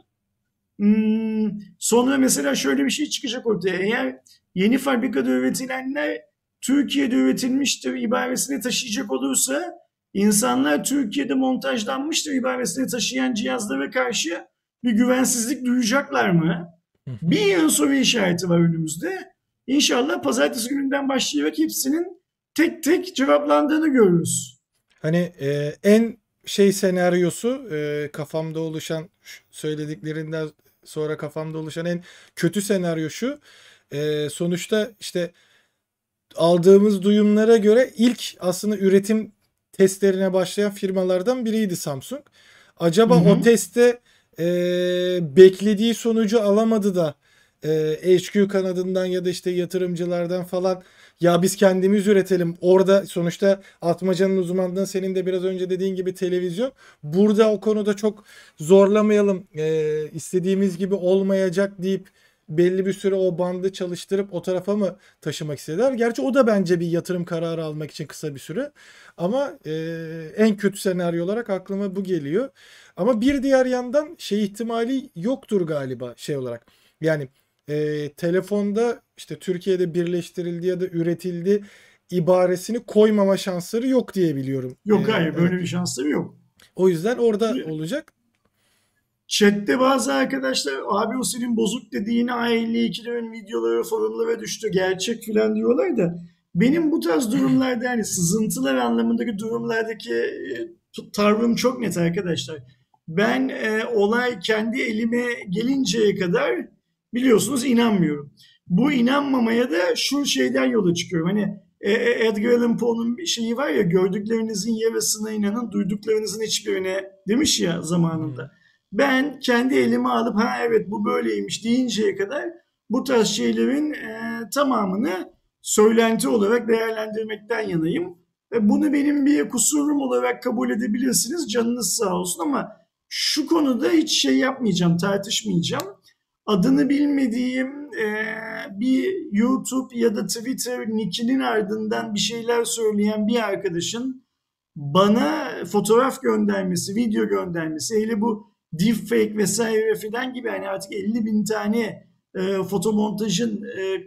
Hmm, sonra mesela şöyle bir şey çıkacak ortaya. Eğer yeni fabrikada üretilenler Türkiye'de üretilmiştir ibaresini taşıyacak olursa insanlar Türkiye'de montajlanmıştır ibaresini taşıyan cihazlara karşı bir güvensizlik duyacaklar mı? Bir yıl soru işareti var önümüzde. İnşallah pazartesi gününden başlayarak hepsinin tek tek cevaplandığını görürüz. Hani e, en şey senaryosu e, kafamda oluşan söylediklerinden sonra kafamda oluşan en kötü senaryo şu. E, sonuçta işte aldığımız duyumlara göre ilk aslında üretim testlerine başlayan firmalardan biriydi Samsung. Acaba hı hı. o testte e, beklediği sonucu alamadı da e, HQ kanadından ya da işte yatırımcılardan falan ya biz kendimiz üretelim. Orada sonuçta Atmaca'nın uzmanlığından senin de biraz önce dediğin gibi televizyon. Burada o konuda çok zorlamayalım. E, istediğimiz gibi olmayacak deyip belli bir süre o bandı çalıştırıp o tarafa mı taşımak istediler? Gerçi o da bence bir yatırım kararı almak için kısa bir süre. Ama e, en kötü senaryo olarak aklıma bu geliyor. Ama bir diğer yandan şey ihtimali yoktur galiba şey olarak. Yani e, telefonda işte Türkiye'de birleştirildi ya da üretildi ibaresini koymama şansları yok diye biliyorum. Yok ee, hayır böyle evet. bir şansları yok. O yüzden orada olacak. Chatte bazı arkadaşlar abi o senin bozuk dediğin A52'lerin videoları forumlara düştü gerçek filan diyorlar da benim bu tarz durumlarda yani sızıntılar anlamındaki durumlardaki e, tavrım çok net arkadaşlar. Ben e, olay kendi elime gelinceye kadar biliyorsunuz inanmıyorum. Bu inanmamaya da şu şeyden yola çıkıyorum. Hani e, e, Edgar Allan Poe'nun bir şeyi var ya gördüklerinizin yarısına inanın duyduklarınızın hiçbirine demiş ya zamanında. Ben kendi elime alıp ha evet bu böyleymiş deyinceye kadar bu tarz şeylerin e, tamamını söylenti olarak değerlendirmekten yanayım. Ve bunu benim bir kusurum olarak kabul edebilirsiniz. Canınız sağ olsun ama şu konuda hiç şey yapmayacağım, tartışmayacağım. Adını bilmediğim e, bir YouTube ya da Twitter nickinin ardından bir şeyler söyleyen bir arkadaşın bana fotoğraf göndermesi, video göndermesi, hele bu deepfake vesaire filan gibi hani artık 50 bin tane e, fotomontajın e,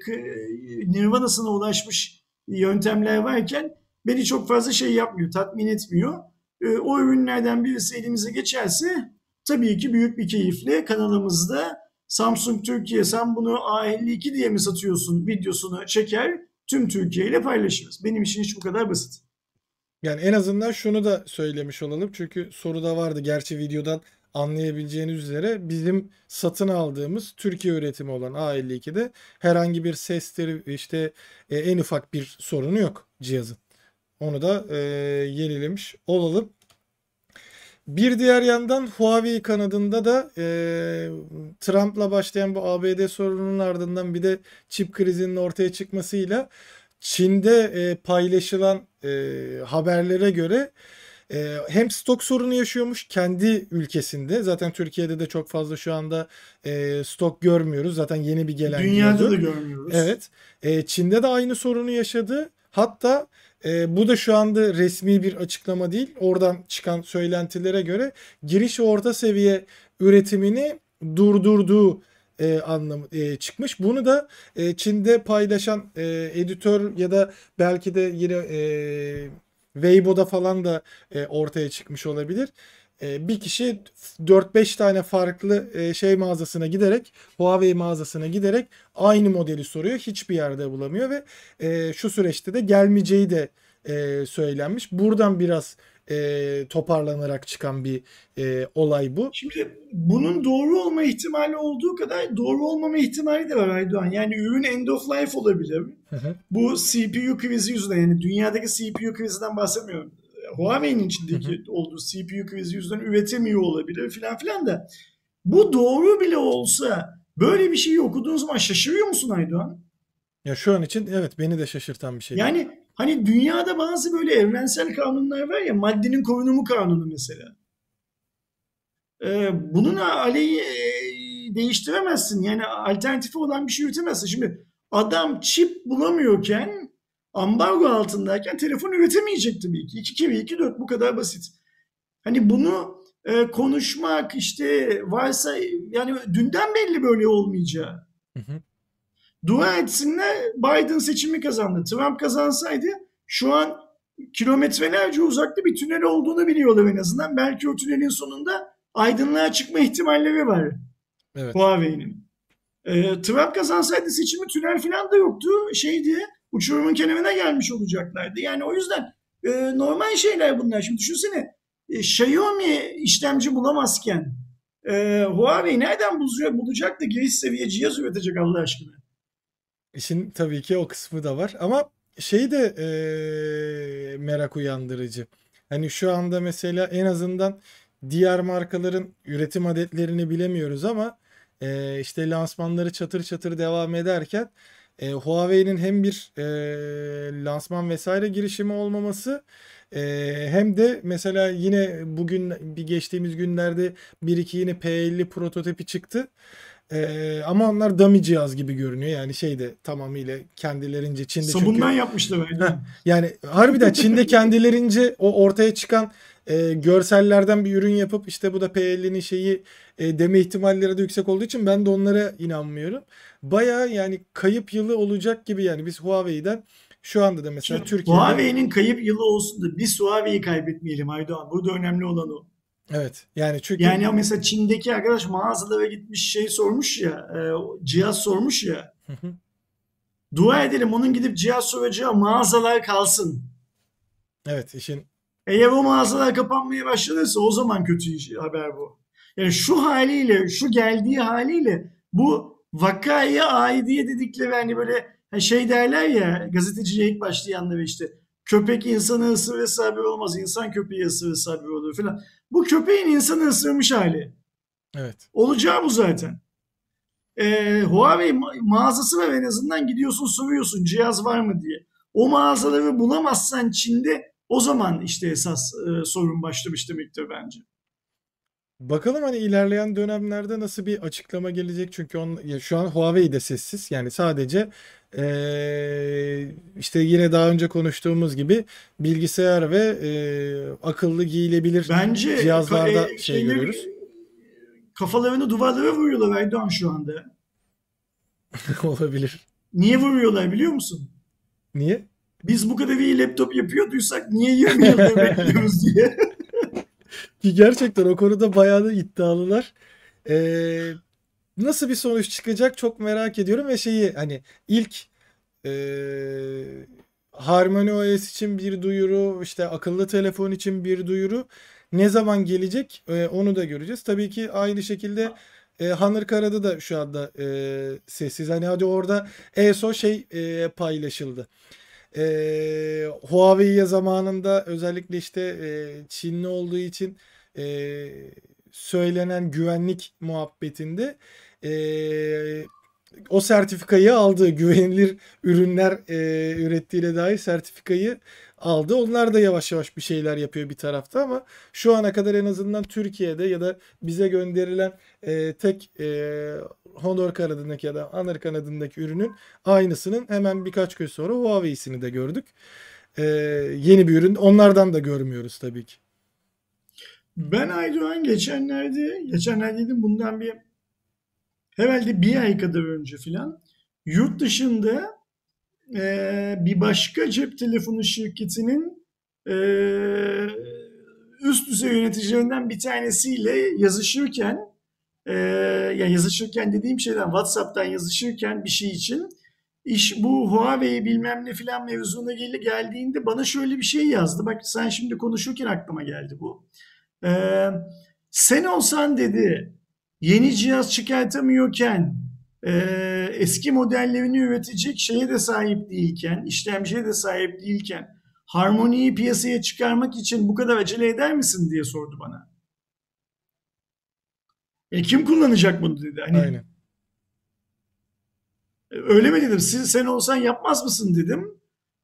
nirvanasına ulaşmış yöntemler varken beni çok fazla şey yapmıyor, tatmin etmiyor. E, o ürünlerden birisi elimize geçerse tabii ki büyük bir keyifle kanalımızda Samsung Türkiye sen bunu A52 diye mi satıyorsun videosunu çeker tüm Türkiye ile paylaşırız. Benim için hiç bu kadar basit. Yani en azından şunu da söylemiş olalım. Çünkü soruda vardı. Gerçi videodan anlayabileceğiniz üzere bizim satın aldığımız Türkiye üretimi olan A52'de herhangi bir sesleri işte e, en ufak bir sorunu yok cihazın. Onu da e, yenilemiş olalım. Bir diğer yandan Huawei kanadında da e, Trump'la başlayan bu ABD sorununun ardından bir de çip krizinin ortaya çıkmasıyla Çin'de e, paylaşılan e, haberlere göre e, hem stok sorunu yaşıyormuş kendi ülkesinde. Zaten Türkiye'de de çok fazla şu anda e, stok görmüyoruz. Zaten yeni bir gelen. Dünyada diyordu. da görmüyoruz. Evet. E, Çin'de de aynı sorunu yaşadı. Hatta e, bu da şu anda resmi bir açıklama değil. Oradan çıkan söylentilere göre giriş orta seviye üretimini durdurduğu e, anlamı e, çıkmış. Bunu da e, Çin'de paylaşan e, editör ya da belki de yine e, Weibo'da falan da e, ortaya çıkmış olabilir. E, bir kişi 4-5 tane farklı e, şey mağazasına giderek Huawei mağazasına giderek aynı modeli soruyor. Hiçbir yerde bulamıyor ve e, şu süreçte de gelmeyeceği de e, söylenmiş. Buradan biraz e, toparlanarak çıkan bir e, olay bu. Şimdi bunun doğru olma ihtimali olduğu kadar doğru olmama ihtimali de var Aydoğan. Yani ürün end of life olabilir. Hı hı. Bu CPU krizi yüzünden yani dünyadaki CPU krizinden bahsetmiyorum. Huawei'nin içindeki hı hı. olduğu CPU krizi yüzünden üretemiyor olabilir filan filan da. Bu doğru bile olsa böyle bir şeyi okuduğun zaman şaşırıyor musun Aydoğan? Ya şu an için evet beni de şaşırtan bir şey. Yani Hani dünyada bazı böyle evrensel kanunlar var ya maddenin korunumu kanunu mesela. Ee, bunun aleyhi e, değiştiremezsin. Yani alternatifi olan bir şey üretemezsin. Şimdi adam çip bulamıyorken ambargo altındayken telefon üretemeyecek tabii ki. 2 kere 2 4 bu kadar basit. Hani bunu e, konuşmak işte varsa yani dünden belli böyle olmayacağı. Hı hı. Dua etsinler Biden seçimi kazandı. Trump kazansaydı şu an kilometrelerce uzakta bir tünel olduğunu biliyorlar en azından. Belki o tünelin sonunda aydınlığa çıkma ihtimalleri var. Evet. Huawei'nin. Ee, Trump kazansaydı seçimi tünel falan da yoktu. Şeydi uçurumun kenarına gelmiş olacaklardı. Yani o yüzden e, normal şeyler bunlar. Şimdi düşünsene e, Xiaomi işlemci bulamazken e, Huawei nereden bulacak, bulacak da giriş seviye cihaz üretecek Allah aşkına? İşin tabii ki o kısmı da var ama şey de e, merak uyandırıcı. Hani şu anda mesela en azından diğer markaların üretim adetlerini bilemiyoruz ama e, işte lansmanları çatır çatır devam ederken e, Huawei'nin hem bir e, lansman vesaire girişimi olmaması e, hem de mesela yine bugün bir geçtiğimiz günlerde bir iki yine P50 prototipi çıktı. Ee, ama onlar dummy cihaz gibi görünüyor. Yani şey de tamamıyla kendilerince Çin'de Sabundan çünkü... yapmışlar bence. yani harbiden Çin'de kendilerince o ortaya çıkan e, görsellerden bir ürün yapıp işte bu da P50'nin şeyi e, deme ihtimalleri de yüksek olduğu için ben de onlara inanmıyorum. Baya yani kayıp yılı olacak gibi yani biz Huawei'den şu anda da mesela Şimdi, Türkiye'de... Huawei'nin kayıp yılı olsun da biz Huawei'yi kaybetmeyelim Aydoğan. Burada önemli olan o. Evet. Yani çünkü yani mesela Çin'deki arkadaş mağazalara gitmiş şey sormuş ya, e, cihaz sormuş ya. Dua edelim onun gidip cihaz soracağı mağazalar kalsın. Evet işin eğer o mağazalar kapanmaya başladıysa o zaman kötü haber bu. Yani şu haliyle, şu geldiği haliyle bu vakaya aidiye dedikleri hani böyle şey derler ya gazeteciye ilk başlayanları işte köpek insanı ısırırsa haber olmaz, insan köpeği ısırırsa haber olur falan. Bu köpeğin insanı ısırmış hali. Evet. Olacağı bu zaten. Ee, Huawei ma- mağazası var en azından gidiyorsun soruyorsun cihaz var mı diye. O mağazaları bulamazsan Çin'de o zaman işte esas e, sorun başlamış demektir bence. Bakalım hani ilerleyen dönemlerde nasıl bir açıklama gelecek çünkü on, ya şu an Huawei de sessiz yani sadece ee, işte yine daha önce konuştuğumuz gibi bilgisayar ve e, akıllı giyilebilir Bence cihazlarda e, şey görüyoruz. Kafalarını duvarlara vuruyorlar Erdoğan şu anda. Olabilir. Niye vuruyorlar biliyor musun? Niye? Biz bu kadar iyi laptop yapıyorduysak niye 20 yıldır bekliyoruz diye. Ki gerçekten o konuda bayağı da iddialılar. Ee, nasıl bir sonuç çıkacak çok merak ediyorum ve şeyi hani ilk e, Harmony OS için bir duyuru işte akıllı telefon için bir duyuru ne zaman gelecek e, onu da göreceğiz. Tabii ki aynı şekilde e, Hanır Kara'da da şu anda e, sessiz. Hani hadi orada ESO şey e, paylaşıldı. E, Huawei'ye zamanında özellikle işte e, Çinli olduğu için e, söylenen güvenlik muhabbetinde e, o sertifikayı aldı. Güvenilir ürünler e, ürettiğine dair sertifikayı aldı. Onlar da yavaş yavaş bir şeyler yapıyor bir tarafta ama şu ana kadar en azından Türkiye'de ya da bize gönderilen e, tek e, Honor kanadındaki ya da Honor kanadındaki ürünün aynısının hemen birkaç gün sonra Huawei'sini de gördük. E, yeni bir ürün. Onlardan da görmüyoruz tabii ki. Ben Aydoğan geçenlerde, geçenlerde dedim bundan bir herhalde bir ay kadar önce filan yurt dışında e, bir başka cep telefonu şirketinin e, üst düzey yöneticilerinden bir tanesiyle yazışırken e, yani yazışırken dediğim şeyden WhatsApp'tan yazışırken bir şey için iş bu Huawei bilmem ne filan mevzuna gel geldiğinde bana şöyle bir şey yazdı. Bak sen şimdi konuşurken aklıma geldi bu. Ee, sen olsan dedi yeni cihaz çıkartamıyorken e, eski modellerini üretecek şeye de sahip değilken, işlemciye de sahip değilken harmoniyi piyasaya çıkarmak için bu kadar acele eder misin diye sordu bana. E kim kullanacak bunu dedi. Hani, Aynen. E, öyle mi dedim. Siz, sen olsan yapmaz mısın dedim.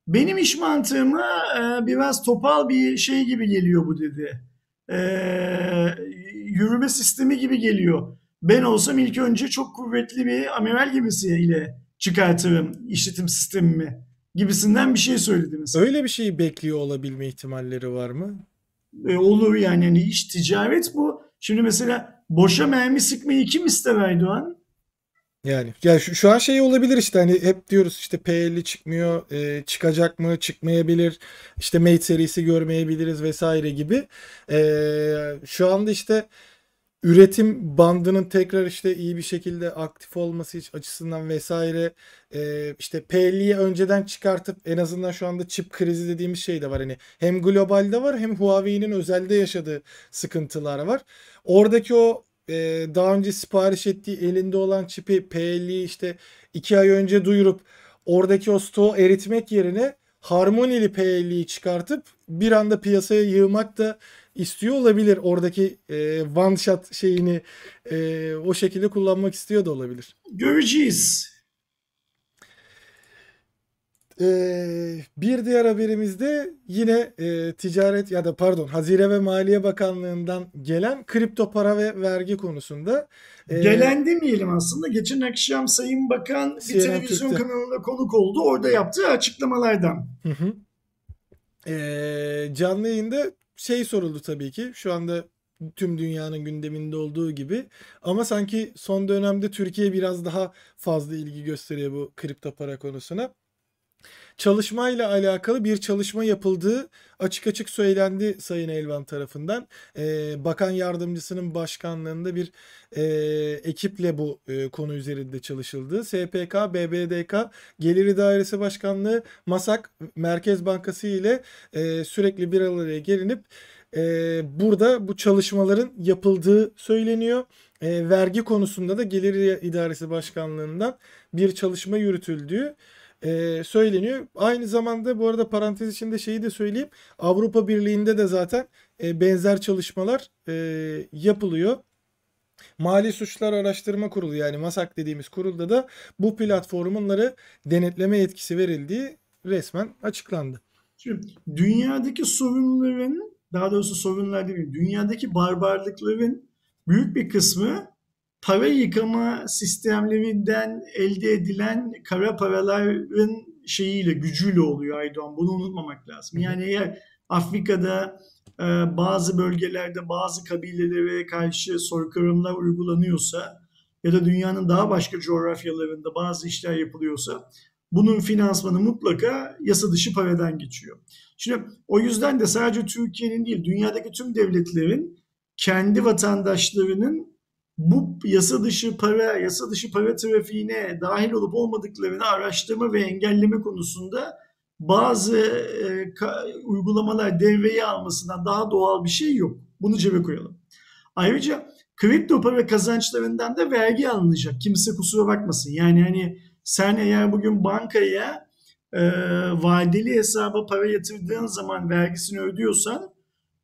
Benim iş mantığıma e, biraz topal bir şey gibi geliyor bu dedi. E, yürüme sistemi gibi geliyor. Ben olsam ilk önce çok kuvvetli bir amiral gemisi ile çıkartırım işletim sistemimi gibisinden bir şey söyledi mesela. Öyle bir şeyi bekliyor olabilme ihtimalleri var mı? E, olur yani. yani iş ticaret bu. Şimdi mesela boşa mermi sıkmayı kim ister Erdoğan? Yani ya şu, şu an şey olabilir işte hani hep diyoruz işte P50 çıkmıyor e, çıkacak mı çıkmayabilir işte Mate serisi görmeyebiliriz vesaire gibi. E, şu anda işte üretim bandının tekrar işte iyi bir şekilde aktif olması açısından vesaire e, işte P50'yi önceden çıkartıp en azından şu anda çip krizi dediğimiz şey de var. Hani hem globalde var hem Huawei'nin özelde yaşadığı sıkıntılar var. Oradaki o e, daha önce sipariş ettiği elinde olan çipi P50'yi işte iki ay önce duyurup oradaki o stoğu eritmek yerine harmonili P50'yi çıkartıp bir anda piyasaya yığmak da istiyor olabilir. Oradaki e, one shot şeyini e, o şekilde kullanmak istiyor da olabilir. Göreceğiz. Ee, bir diğer haberimizde yine e, ticaret ya da pardon Hazire ve Maliye Bakanlığı'ndan gelen kripto para ve vergi konusunda. E, gelen demeyelim aslında. Geçen akşam Sayın Bakan bir CNN televizyon Türk'te. kanalına konuk oldu. Orada yaptığı açıklamalardan. Hı hı. E, canlı yayında şey soruldu tabii ki. Şu anda tüm dünyanın gündeminde olduğu gibi. Ama sanki son dönemde Türkiye biraz daha fazla ilgi gösteriyor bu kripto para konusuna çalışmayla alakalı bir çalışma yapıldığı açık açık söylendi Sayın Elvan tarafından. E, Bakan yardımcısının başkanlığında bir e, ekiple bu e, konu üzerinde çalışıldı. SPK, BBDK, Gelir İdaresi Başkanlığı, MASAK, Merkez Bankası ile e, sürekli bir araya gelinip e, burada bu çalışmaların yapıldığı söyleniyor. E, vergi konusunda da Gelir İdaresi Başkanlığı'ndan bir çalışma yürütüldüğü e, söyleniyor. Aynı zamanda bu arada parantez içinde şeyi de söyleyeyim. Avrupa Birliği'nde de zaten e, benzer çalışmalar e, yapılıyor. Mali Suçlar Araştırma Kurulu yani MASAK dediğimiz kurulda da bu platformunları denetleme yetkisi verildiği resmen açıklandı. Şimdi dünyadaki sorunların daha doğrusu sorunlar değil dünyadaki barbarlıkların büyük bir kısmı para yıkama sistemlerinden elde edilen kara paraların şeyiyle, gücüyle oluyor Aydoğan. Bunu unutmamak lazım. Yani eğer Afrika'da e, bazı bölgelerde bazı kabilelere karşı soykırımlar uygulanıyorsa ya da dünyanın daha başka coğrafyalarında bazı işler yapılıyorsa bunun finansmanı mutlaka yasa dışı paradan geçiyor. Şimdi o yüzden de sadece Türkiye'nin değil dünyadaki tüm devletlerin kendi vatandaşlarının bu yasa dışı para, yasa dışı para trafiğine dahil olup olmadıklarını araştırma ve engelleme konusunda bazı e, ka, uygulamalar devreye almasından daha doğal bir şey yok. Bunu cebe koyalım. Ayrıca kripto para kazançlarından da vergi alınacak. Kimse kusura bakmasın. Yani hani sen eğer bugün bankaya e, vadeli hesaba para yatırdığın zaman vergisini ödüyorsan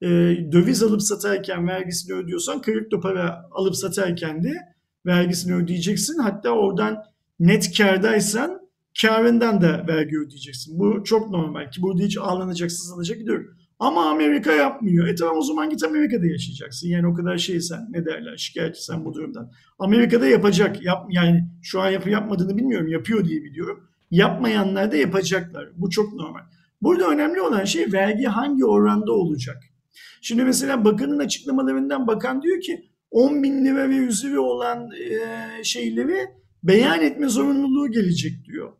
e, döviz alıp satarken vergisini ödüyorsan kripto para alıp satarken de vergisini ödeyeceksin. Hatta oradan net kardaysan karından da vergi ödeyeceksin. Bu çok normal ki burada hiç ağlanacak, sızlanacak gidiyor. Ama Amerika yapmıyor. E tamam o zaman git Amerika'da yaşayacaksın. Yani o kadar şey sen ne derler şikayetçi sen bu durumdan. Amerika'da yapacak. Yap, yani şu an yapı yapmadığını bilmiyorum. Yapıyor diye biliyorum. Yapmayanlar da yapacaklar. Bu çok normal. Burada önemli olan şey vergi hangi oranda olacak? Şimdi mesela bakanın açıklamalarından bakan diyor ki 10 bin lira ve üzeri olan e, şeyleri beyan etme zorunluluğu gelecek diyor.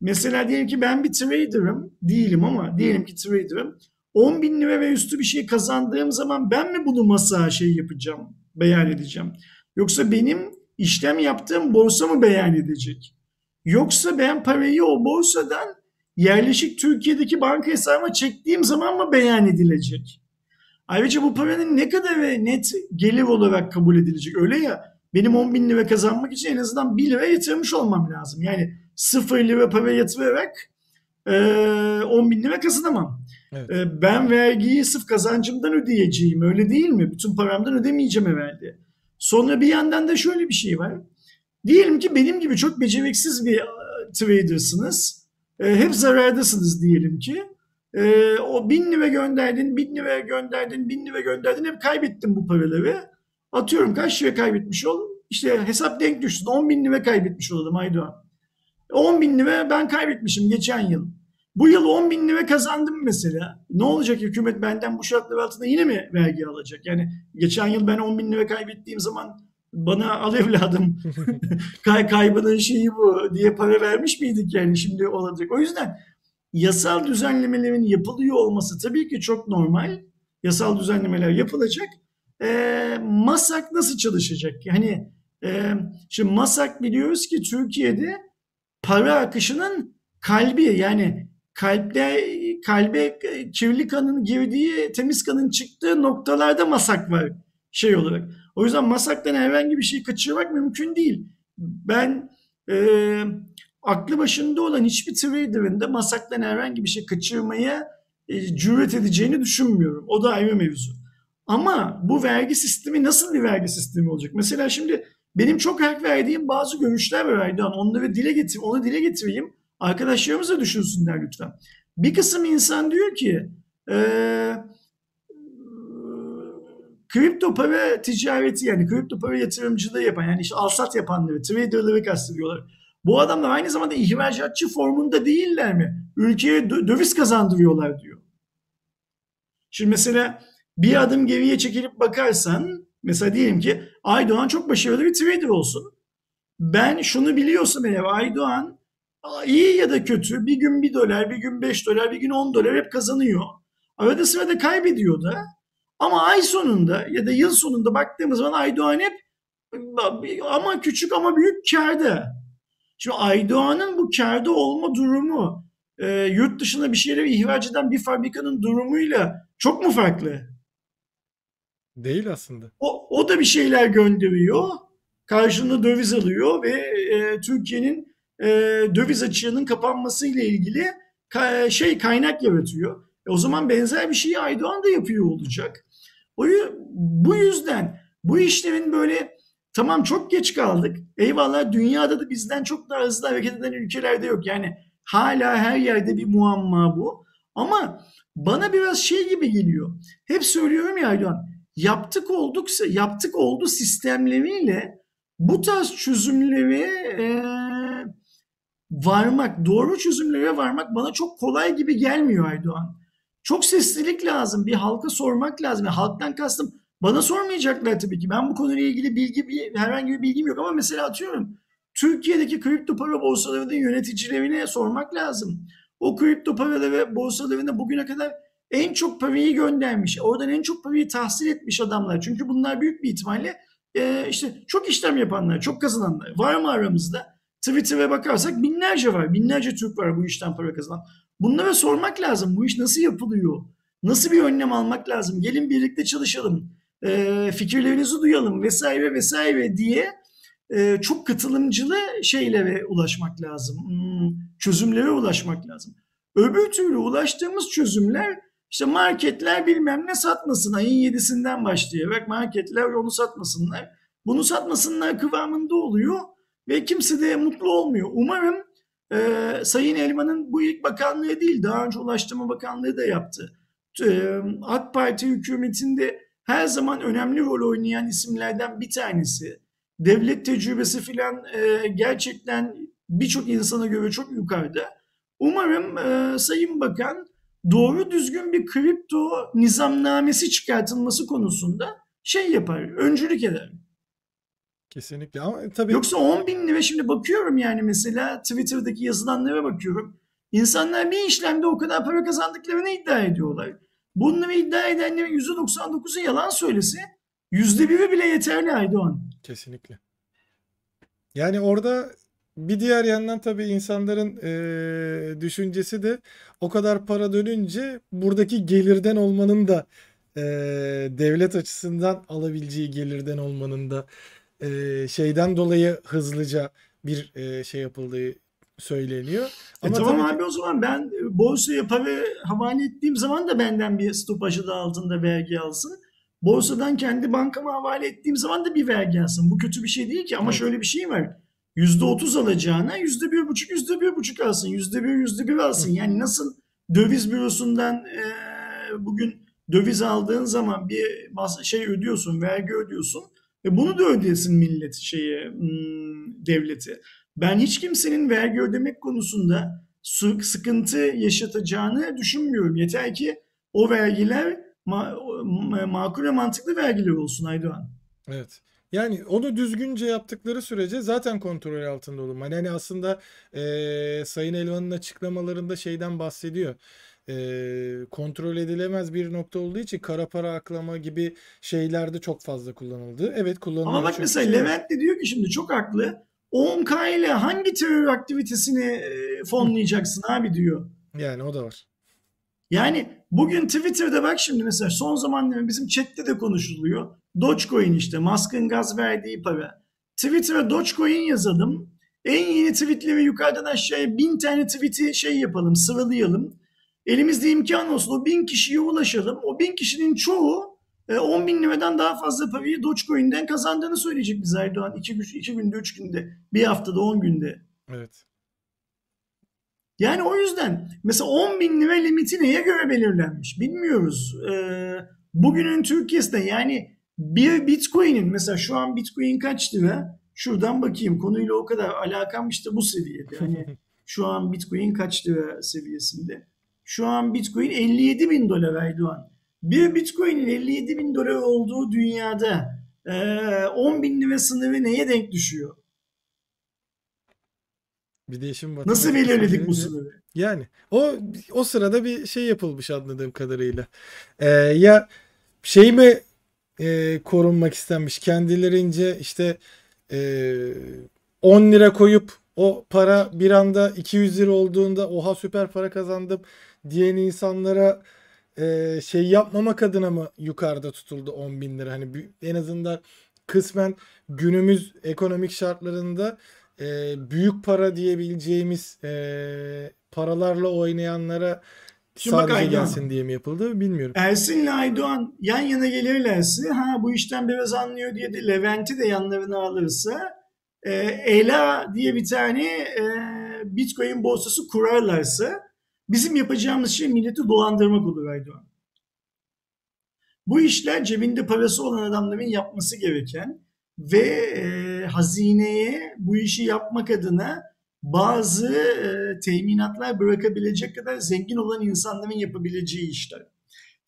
Mesela diyelim ki ben bir trader'ım değilim ama diyelim ki trader'ım 10 bin lira ve üstü bir şey kazandığım zaman ben mi bunu masaya şey yapacağım, beyan edeceğim? Yoksa benim işlem yaptığım borsa mı beyan edecek? Yoksa ben parayı o borsadan yerleşik Türkiye'deki banka hesabıma çektiğim zaman mı beyan edilecek? Ayrıca bu paranın ne kadar ve net gelir olarak kabul edilecek? Öyle ya benim 10 bin lira kazanmak için en azından 1 lira yatırmış olmam lazım. Yani 0 lira para yatırarak e, 10 bin lira kazanamam. Evet. E, ben vergiyi sırf kazancımdan ödeyeceğim öyle değil mi? Bütün paramdan ödemeyeceğim herhalde. Sonra bir yandan da şöyle bir şey var. Diyelim ki benim gibi çok beceriksiz bir tradersınız. E, hep zarardasınız diyelim ki. Ee, o bin lira gönderdin, bin lira gönderdin, bin lira gönderdin. Hep kaybettim bu paraları. Atıyorum kaç lira kaybetmiş ol? İşte hesap denk düşsün. 10 bin lira kaybetmiş olalım Aydoğan. 10 bin lira ben kaybetmişim geçen yıl. Bu yıl 10 bin lira kazandım mesela. Ne olacak hükümet benden bu şartlar altında yine mi vergi alacak? Yani geçen yıl ben 10 bin lira kaybettiğim zaman bana al evladım kay kaybının şeyi bu diye para vermiş miydik yani şimdi olacak. O yüzden yasal düzenlemelerin yapılıyor olması tabii ki çok normal. Yasal düzenlemeler yapılacak. E, MASAK nasıl çalışacak? Yani e, şimdi MASAK biliyoruz ki Türkiye'de para akışının kalbi yani kalpte kalbe kirli kanın girdiği temiz kanın çıktığı noktalarda masak var şey olarak. O yüzden masaktan herhangi bir şey kaçırmak mümkün değil. Ben e, aklı başında olan hiçbir trader'ın da masaktan herhangi bir şey kaçırmaya e, cüret edeceğini düşünmüyorum. O da ayrı mevzu. Ama bu vergi sistemi nasıl bir vergi sistemi olacak? Mesela şimdi benim çok hak verdiğim bazı görüşler var Aydoğan. Onları dile getir, onu dile getireyim. Arkadaşlarımız da düşünsünler lütfen. Bir kısım insan diyor ki e, kripto para ticareti yani kripto para yatırımcılığı yapan yani işte alsat yapanları, traderları kastediyorlar. Bu adamlar aynı zamanda ihracatçı formunda değiller mi? Ülkeye döviz kazandırıyorlar diyor. Şimdi mesela bir adım geriye çekilip bakarsan mesela diyelim ki Aydoğan çok başarılı bir trader olsun. Ben şunu biliyorsam eğer Aydoğan iyi ya da kötü bir gün 1 dolar, bir gün 5 dolar, bir gün 10 dolar hep kazanıyor. Arada sırada kaybediyor da. Ama ay sonunda ya da yıl sonunda baktığımız zaman Aydoğan hep ama küçük ama büyük karda. Şimdi Aydoğan'ın bu karda olma durumu e, yurt dışına bir şeyleri ihraç eden bir fabrikanın durumuyla çok mu farklı? Değil aslında. O, o da bir şeyler gönderiyor. Karşılığında döviz alıyor ve e, Türkiye'nin e, döviz açığının kapanması ile ilgili ka, şey kaynak yaratıyor. E, o zaman benzer bir şeyi Aydoğan da yapıyor olacak. O, bu yüzden bu işlerin böyle tamam çok geç kaldık. Eyvallah dünyada da bizden çok daha hızlı hareket eden ülkelerde yok. Yani hala her yerde bir muamma bu. Ama bana biraz şey gibi geliyor. Hep söylüyorum ya Aydoğan. Yaptık olduksa yaptık oldu sistemleriyle bu tarz çözümleri e, varmak, doğru çözümlere varmak bana çok kolay gibi gelmiyor Aydoğan. Çok seslilik lazım. Bir halka sormak lazım. Yani halktan kastım bana sormayacaklar tabii ki. Ben bu konuyla ilgili bilgi bir, herhangi bir bilgim yok ama mesela atıyorum Türkiye'deki kripto para borsalarının yöneticilerine sormak lazım. O kripto paraları ve borsalarına bugüne kadar en çok parayı göndermiş, oradan en çok parayı tahsil etmiş adamlar. Çünkü bunlar büyük bir ihtimalle e, işte çok işlem yapanlar, çok kazananlar. Var mı aramızda? Twitter'a bakarsak binlerce var. Binlerce Türk var bu işten para kazanan. Bunlara sormak lazım. Bu iş nasıl yapılıyor? Nasıl bir önlem almak lazım? Gelin birlikte çalışalım. E, fikirlerinizi duyalım vesaire vesaire diye e, çok katılımcılı şeylere ulaşmak lazım. Hmm, çözümlere ulaşmak lazım. Öbür türlü ulaştığımız çözümler işte marketler bilmem ne satmasın ayın 7'sinden başlayarak marketler onu satmasınlar. Bunu satmasınlar kıvamında oluyor ve kimse de mutlu olmuyor. Umarım e, Sayın Elman'ın bu ilk bakanlığı değil daha önce Ulaştırma Bakanlığı da yaptı. E, AK Parti hükümetinde her zaman önemli rol oynayan isimlerden bir tanesi. Devlet tecrübesi filan e, gerçekten birçok insana göre çok yukarıda. Umarım e, Sayın Bakan doğru düzgün bir kripto nizamnamesi çıkartılması konusunda şey yapar, öncülük eder. Kesinlikle ama tabii... Yoksa 10 bin lira şimdi bakıyorum yani mesela Twitter'daki yazılanlara bakıyorum. İnsanlar bir işlemde o kadar para kazandıklarını iddia ediyorlar. Bunları iddia edenlerin %99'u yalan söylese %1'i bile yeterli Aydoğan. Kesinlikle. Yani orada bir diğer yandan tabii insanların e, düşüncesi de o kadar para dönünce buradaki gelirden olmanın da e, devlet açısından alabileceği gelirden olmanın da e, şeyden dolayı hızlıca bir e, şey yapıldığı söyleniyor. E Ama tamam abi ki... o zaman ben borsaya para havale ettiğim zaman da benden bir stopajı da altında vergi alsın. Borsadan kendi bankama havale ettiğim zaman da bir vergi alsın. Bu kötü bir şey değil ki ama evet. şöyle bir şey var. %30 alacağına %1,5 %1,5 alsın. %1 %1 alsın. Yani nasıl döviz bürosundan e, bugün döviz aldığın zaman bir şey ödüyorsun, vergi ödüyorsun. Ve bunu da ödesin millet şeye hmm, devleti. Ben hiç kimsenin vergi ödemek konusunda sıkıntı yaşatacağını düşünmüyorum. Yeter ki o vergiler ma makul ve mantıklı vergiler olsun Aydoğan. Evet. Yani onu düzgünce yaptıkları sürece zaten kontrol altında olur. Hani, hani aslında e, Sayın Elvan'ın açıklamalarında şeyden bahsediyor. E, kontrol edilemez bir nokta olduğu için kara para aklama gibi şeylerde çok fazla kullanıldı. Evet kullanılıyor. Ama bak mesela şey Levent de diyor ki şimdi çok haklı. 10K ile hangi terör aktivitesini fonlayacaksın abi diyor. Yani o da var. Yani bugün Twitter'da bak şimdi mesela son zamanlarda bizim chatte de konuşuluyor. Dogecoin işte Musk'ın gaz verdiği para. Twitter'a Dogecoin yazalım. En yeni tweetleri yukarıdan aşağıya bin tane tweet'i şey yapalım, sıralayalım. Elimizde imkan olsun o bin kişiye ulaşalım. O bin kişinin çoğu 10 e, bin liradan daha fazla parayı Dogecoin'den kazandığını söyleyecek bize Erdoğan. 2 iki, iki günde, 3 günde, bir haftada, 10 günde. Evet. Yani o yüzden mesela 10 bin lira limiti neye göre belirlenmiş bilmiyoruz. Ee, bugünün Türkiye'sinde yani bir bitcoin'in mesela şu an bitcoin kaç lira? Şuradan bakayım konuyla o kadar alakam işte bu seviyede. Yani şu an bitcoin kaç lira seviyesinde? Şu an bitcoin 57 bin dolar Erdoğan. Bir bitcoin'in 57 bin dolar olduğu dünyada 10 bin lira sınırı neye denk düşüyor? Bir değişim var. Nasıl belirledik bu sınırı? Yani o o sırada bir şey yapılmış anladığım kadarıyla. Ee, ya şey mi e, korunmak istenmiş kendilerince işte e, 10 lira koyup o para bir anda 200 lira olduğunda oha süper para kazandım diyen insanlara e, şey yapmamak adına mı yukarıda tutuldu 10 bin lira? Hani en azından kısmen günümüz ekonomik şartlarında e, büyük para diyebileceğimiz e, paralarla oynayanlara Şimdi sadece bak gelsin diye mi yapıldı bilmiyorum. Ersin'le Aydoğan yan yana gelirlerse ha bu işten biraz anlıyor diye de Levent'i de yanlarına alırsa e, Ela diye bir tane e, Bitcoin borsası kurarlarsa bizim yapacağımız şey milleti dolandırmak olur Aydoğan. Bu işler cebinde parası olan adamların yapması gereken ve e, hazineye bu işi yapmak adına bazı e, teminatlar bırakabilecek kadar zengin olan insanların yapabileceği işler.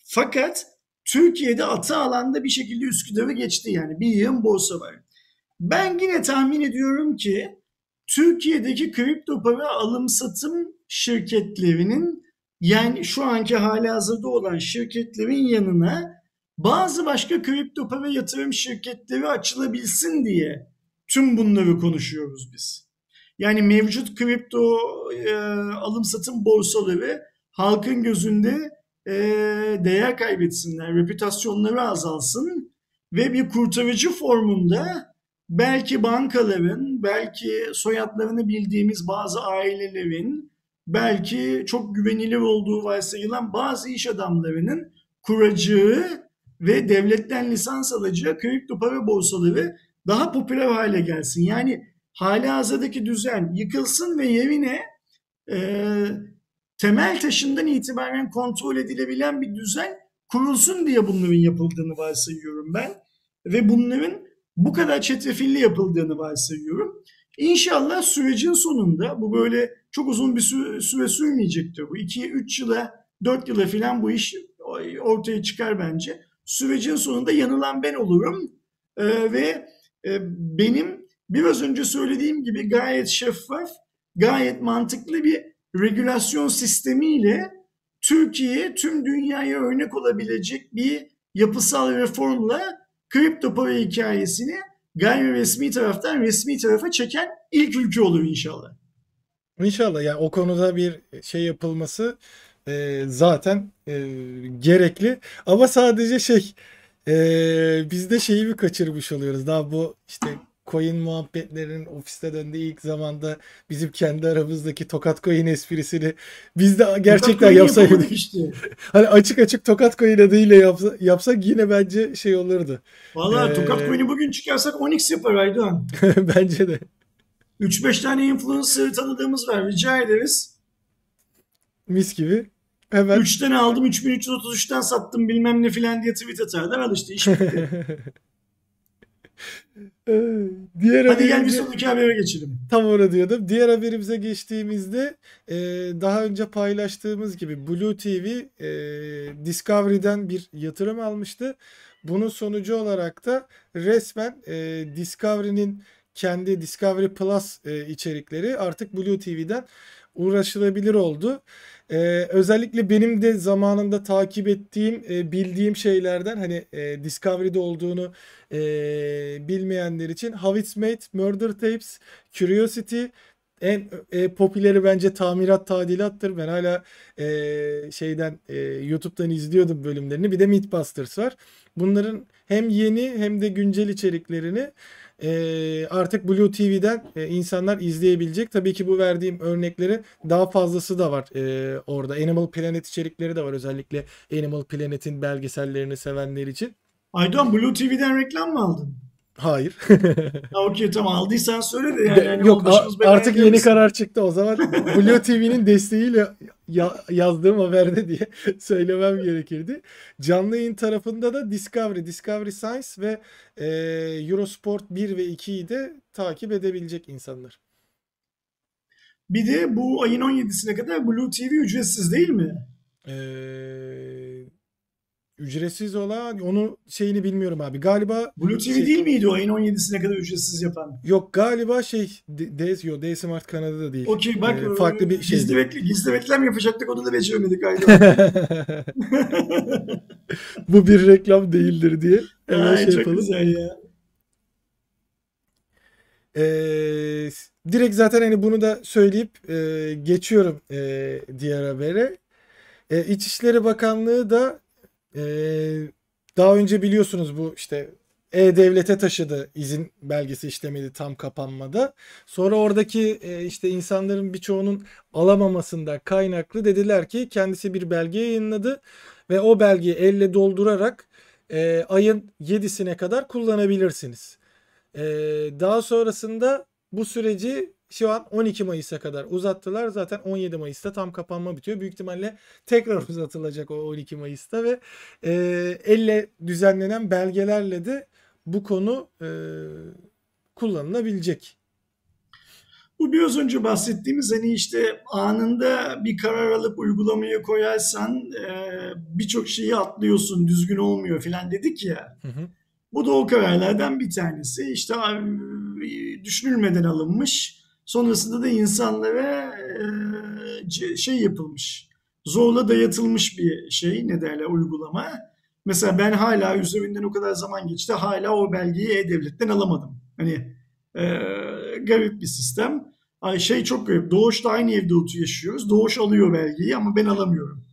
Fakat Türkiye'de atı alanda bir şekilde Üsküdar'ı geçti yani bir yığın borsa var. Ben yine tahmin ediyorum ki Türkiye'deki kripto para alım satım şirketlerinin yani şu anki hali hazırda olan şirketlerin yanına bazı başka kripto para yatırım şirketleri açılabilsin diye tüm bunları konuşuyoruz biz. Yani mevcut kripto e, alım satım borsaları halkın gözünde e, değer kaybetsinler, reputasyonları azalsın ve bir kurtarıcı formunda belki bankaların, belki soyadlarını bildiğimiz bazı ailelerin, belki çok güvenilir olduğu varsayılan bazı iş adamlarının kuracağı ve devletten lisans alacağı kripto para borsaları daha popüler hale gelsin. Yani hali hazırdaki düzen yıkılsın ve yerine e, temel taşından itibaren kontrol edilebilen bir düzen kurulsun diye bunların yapıldığını varsayıyorum ben. Ve bunların bu kadar çetrefilli yapıldığını varsayıyorum. İnşallah sürecin sonunda bu böyle çok uzun bir süre, süre sürmeyecektir. Bu 2-3 yıla 4 yıla falan bu iş ortaya çıkar bence sürecin sonunda yanılan ben olurum e, ve e, benim biraz önce söylediğim gibi gayet şeffaf, gayet mantıklı bir regülasyon sistemiyle Türkiye tüm dünyaya örnek olabilecek bir yapısal reformla kripto para hikayesini gayri resmi taraftan resmi tarafa çeken ilk ülke olur inşallah. İnşallah yani o konuda bir şey yapılması e, zaten e, gerekli. Ama sadece şey e, biz de şeyi bir kaçırmış oluyoruz. Daha bu işte coin muhabbetlerinin ofiste döndüğü ilk zamanda bizim kendi aramızdaki tokat coin esprisini biz de gerçekten yapsaydık. Işte. hani açık açık tokat coin adıyla yapsa, yapsak yine bence şey olurdu. Valla ee, tokat coin'i bugün çıkarsak Onyx yapar Aydoğan. bence de. 3-5 tane influencer tanıdığımız var rica ederiz. Mis gibi. Hemen. 3'ten aldım 3333'ten sattım bilmem ne filan diye tweet atarlar. Al işte iş bitti. Diğer Hadi gel bir sonraki habere geçelim. Tam onu diyordum. Diğer haberimize geçtiğimizde e, daha önce paylaştığımız gibi Blue TV e, Discovery'den bir yatırım almıştı. Bunun sonucu olarak da resmen e, Discovery'nin kendi Discovery Plus e, içerikleri artık Blue TV'den uğraşılabilir oldu. Ee, özellikle benim de zamanında takip ettiğim, e, bildiğim şeylerden hani e, Discovery'de olduğunu e, bilmeyenler için How Made, Murder Tapes, Curiosity, en e, popüleri bence tamirat tadilattır. Ben hala e, şeyden e, YouTube'dan izliyordum bölümlerini. Bir de Mythbusters var. Bunların hem yeni hem de güncel içeriklerini e, artık Blue TV'den e, insanlar izleyebilecek. Tabii ki bu verdiğim örnekleri daha fazlası da var e, orada. Animal Planet içerikleri de var özellikle Animal Planet'in belgesellerini sevenler için. Aydoğan Blue TV'den reklam mı aldın? Hayır. ha, Okey tamam aldıysan söyle de yani. yani Yok artık yeni karar çıktı o zaman Blue TV'nin desteğiyle ya, yazdığım haberde diye söylemem gerekirdi. Canlı yayın tarafında da Discovery, Discovery Science ve e, Eurosport 1 ve 2'yi de takip edebilecek insanlar. Bir de bu ayın 17'sine kadar Blue TV ücretsiz değil mi? Eee Ücretsiz olan onu şeyini bilmiyorum abi. Galiba Blue TV şey, değil miydi o ayın 17'sine kadar ücretsiz yapan? Yok galiba şey DS yok DS Smart Kanada'da değil. Okey bak ee, farklı bir şey. Gizli, bekle, gizli beklem yapacaktık onu da beceremedik galiba. Bu bir reklam değildir diye. Hemen Ay, şey çok yapalım. güzel ya. Ee, direkt zaten hani bunu da söyleyip e, geçiyorum e, diğer habere. E, İçişleri Bakanlığı da ee, daha önce biliyorsunuz bu işte e-Devlet'e taşıdı izin belgesi işlemedi tam kapanmada. Sonra oradaki e, işte insanların birçoğunun alamamasında kaynaklı dediler ki kendisi bir belge yayınladı ve o belgeyi elle doldurarak e, ayın 7'sine kadar kullanabilirsiniz. E, daha sonrasında bu süreci şu an 12 Mayıs'a kadar uzattılar. Zaten 17 Mayıs'ta tam kapanma bitiyor. Büyük ihtimalle tekrar uzatılacak o 12 Mayıs'ta ve e, elle düzenlenen belgelerle de bu konu e, kullanılabilecek. Bu biraz önce bahsettiğimiz hani işte anında bir karar alıp uygulamaya koyarsan e, birçok şeyi atlıyorsun, düzgün olmuyor filan dedik ya. Hı hı. Bu da o kararlardan bir tanesi. İşte düşünülmeden alınmış Sonrasında da insanlara e, şey yapılmış. Zorla dayatılmış bir şey ne derler uygulama. Mesela ben hala üzerinden o kadar zaman geçti. Hala o belgeyi E-Devlet'ten alamadım. Hani e, garip bir sistem. Ay şey çok garip. Doğuş'ta aynı evde yaşıyoruz. Doğuş alıyor belgeyi ama ben alamıyorum.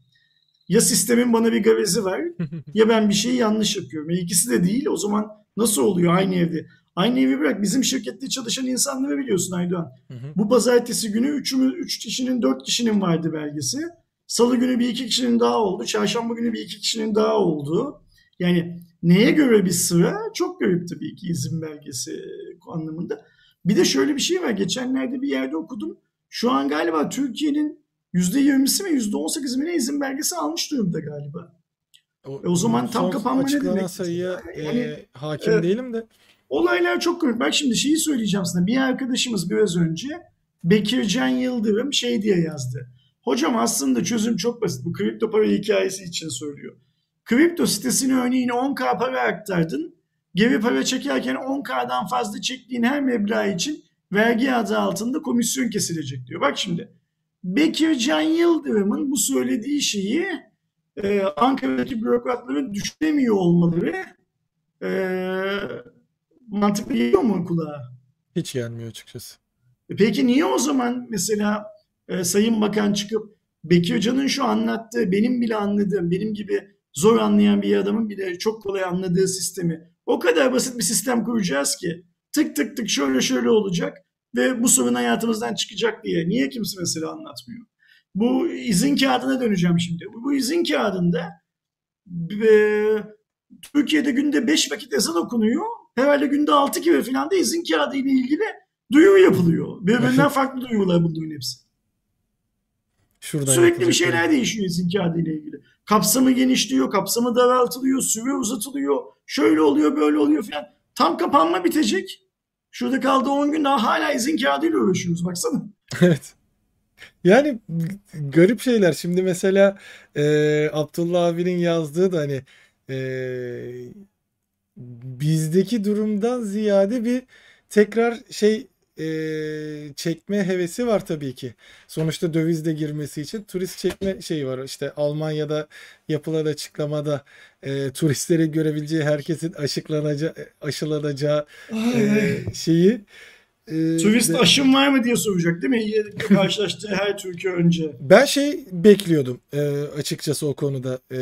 Ya sistemin bana bir gavezi var ya ben bir şeyi yanlış yapıyorum. E ikisi de değil. O zaman nasıl oluyor aynı evde? Aynı evi bırak bizim şirkette çalışan insanları biliyorsun Aydoğan. Hı hı. Bu pazartesi günü 3 üç kişinin 4 kişinin vardı belgesi. Salı günü bir iki kişinin daha oldu. Çarşamba günü bir iki kişinin daha oldu. Yani neye göre bir sıra? Çok garip tabii ki izin belgesi anlamında. Bir de şöyle bir şey var. Geçenlerde bir yerde okudum. Şu an galiba Türkiye'nin %20'si mi %18'i mi ne izin belgesi almış durumda galiba. O, e o zaman tam kapanma ne demek? sayıya yani, e, hakim e, değilim de. Olaylar çok komik. Bak şimdi şeyi söyleyeceğim sana. Bir arkadaşımız biraz önce Bekircan Yıldırım şey diye yazdı. Hocam aslında çözüm çok basit. Bu kripto para hikayesi için söylüyor. Kripto sitesini örneğin 10k para aktardın. Geri para çekerken 10k'dan fazla çektiğin her meblağ için vergi adı altında komisyon kesilecek diyor. Bak şimdi Bekircan Yıldırım'ın bu söylediği şeyi e, Ankara'daki bürokratların düşünemiyor olmaları e, mantıklı geliyor mu kulağa? Hiç gelmiyor açıkçası. E peki niye o zaman mesela e, Sayın Bakan çıkıp Bekir Hoca'nın şu anlattığı benim bile anladığım benim gibi zor anlayan bir adamın bile çok kolay anladığı sistemi o kadar basit bir sistem kuracağız ki tık tık tık şöyle şöyle olacak ve bu sorun hayatımızdan çıkacak diye niye kimse mesela anlatmıyor? Bu izin kağıdına döneceğim şimdi. Bu izin kağıdında e, Türkiye'de günde 5 vakit ezan okunuyor herhalde günde 6 kere falan da izin kağıdı ile ilgili duyuru yapılıyor. Birbirinden farklı duyurular bunların hepsi. Şuradan Sürekli bir şeyler değişiyor izin kağıdı ile ilgili. Kapsamı genişliyor, kapsamı daraltılıyor, süre uzatılıyor. Şöyle oluyor, böyle oluyor falan. Tam kapanma bitecek. Şurada kaldı 10 gün daha hala izin kağıdıyla uğraşıyoruz baksana. Evet. Yani garip şeyler. Şimdi mesela e, Abdullah abinin yazdığı da hani e, bizdeki durumdan ziyade bir tekrar şey e, çekme hevesi var tabii ki. Sonuçta döviz de girmesi için turist çekme şeyi var. İşte Almanya'da yapılan açıklamada e, turistleri görebileceği herkesin aşıklanacağı, aşılanacağı e, şeyi e, Turist de, aşım var mı diye soracak değil mi? Karşılaştığı her Türkiye önce. Ben şey bekliyordum e, açıkçası o konuda. E,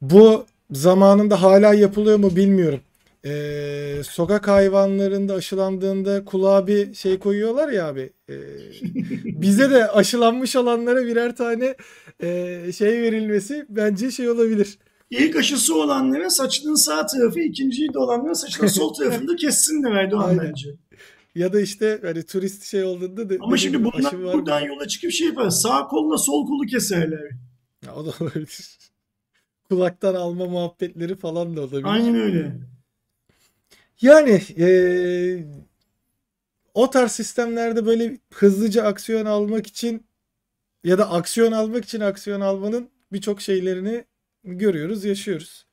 bu zamanında hala yapılıyor mu bilmiyorum. E, sokak hayvanlarında aşılandığında kulağa bir şey koyuyorlar ya abi. E, bize de aşılanmış olanlara birer tane e, şey verilmesi bence şey olabilir. İlk aşısı olanlara saçının sağ tarafı, ikinciyi de olanlara saçının sol tarafında kessin de verdi o bence. Ya da işte hani turist şey olduğunda da Ama şimdi bunlar buradan yola çıkıp şey yapar. Sağ kolla sol kolu keserler. Ya o da olabilir. Kulaktan alma muhabbetleri falan da olabilir. Aynen öyle. Yani ee, o tarz sistemlerde böyle hızlıca aksiyon almak için ya da aksiyon almak için aksiyon almanın birçok şeylerini görüyoruz, yaşıyoruz.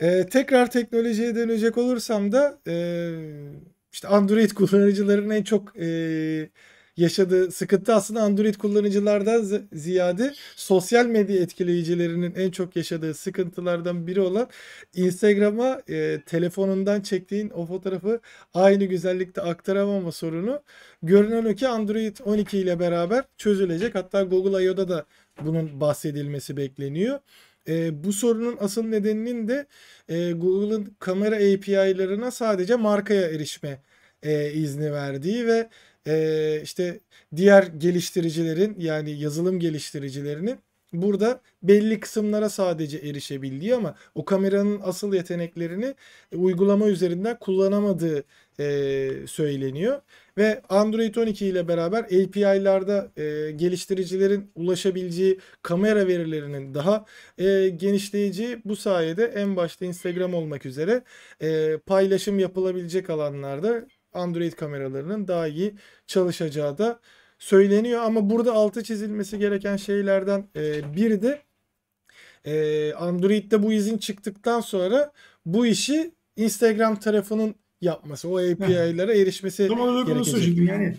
Ee, tekrar teknolojiye dönecek olursam da e, işte Android kullanıcıların en çok e, yaşadığı sıkıntı aslında Android kullanıcılardan ziyade sosyal medya etkileyicilerinin en çok yaşadığı sıkıntılardan biri olan Instagram'a e, telefonundan çektiğin o fotoğrafı aynı güzellikte aktaramama sorunu. Görünen o ki Android 12 ile beraber çözülecek. Hatta Google I.O.'da da bunun bahsedilmesi bekleniyor. E, bu sorunun asıl nedeninin de e, Google'ın kamera API'larına sadece markaya erişme e, izni verdiği ve e, işte diğer geliştiricilerin yani yazılım geliştiricilerinin burada belli kısımlara sadece erişebildiği ama o kameranın asıl yeteneklerini e, uygulama üzerinden kullanamadığı e, söyleniyor. Ve Android 12 ile beraber API'larda e, geliştiricilerin ulaşabileceği kamera verilerinin daha genişleyeceği bu sayede en başta Instagram olmak üzere paylaşım yapılabilecek alanlarda Android kameralarının daha iyi çalışacağı da söyleniyor. Ama burada altı çizilmesi gereken şeylerden e, biri de e, Android'de bu izin çıktıktan sonra bu işi Instagram tarafının yapması, o API'lara erişmesi Tam olarak onu söyleyecektim. Yani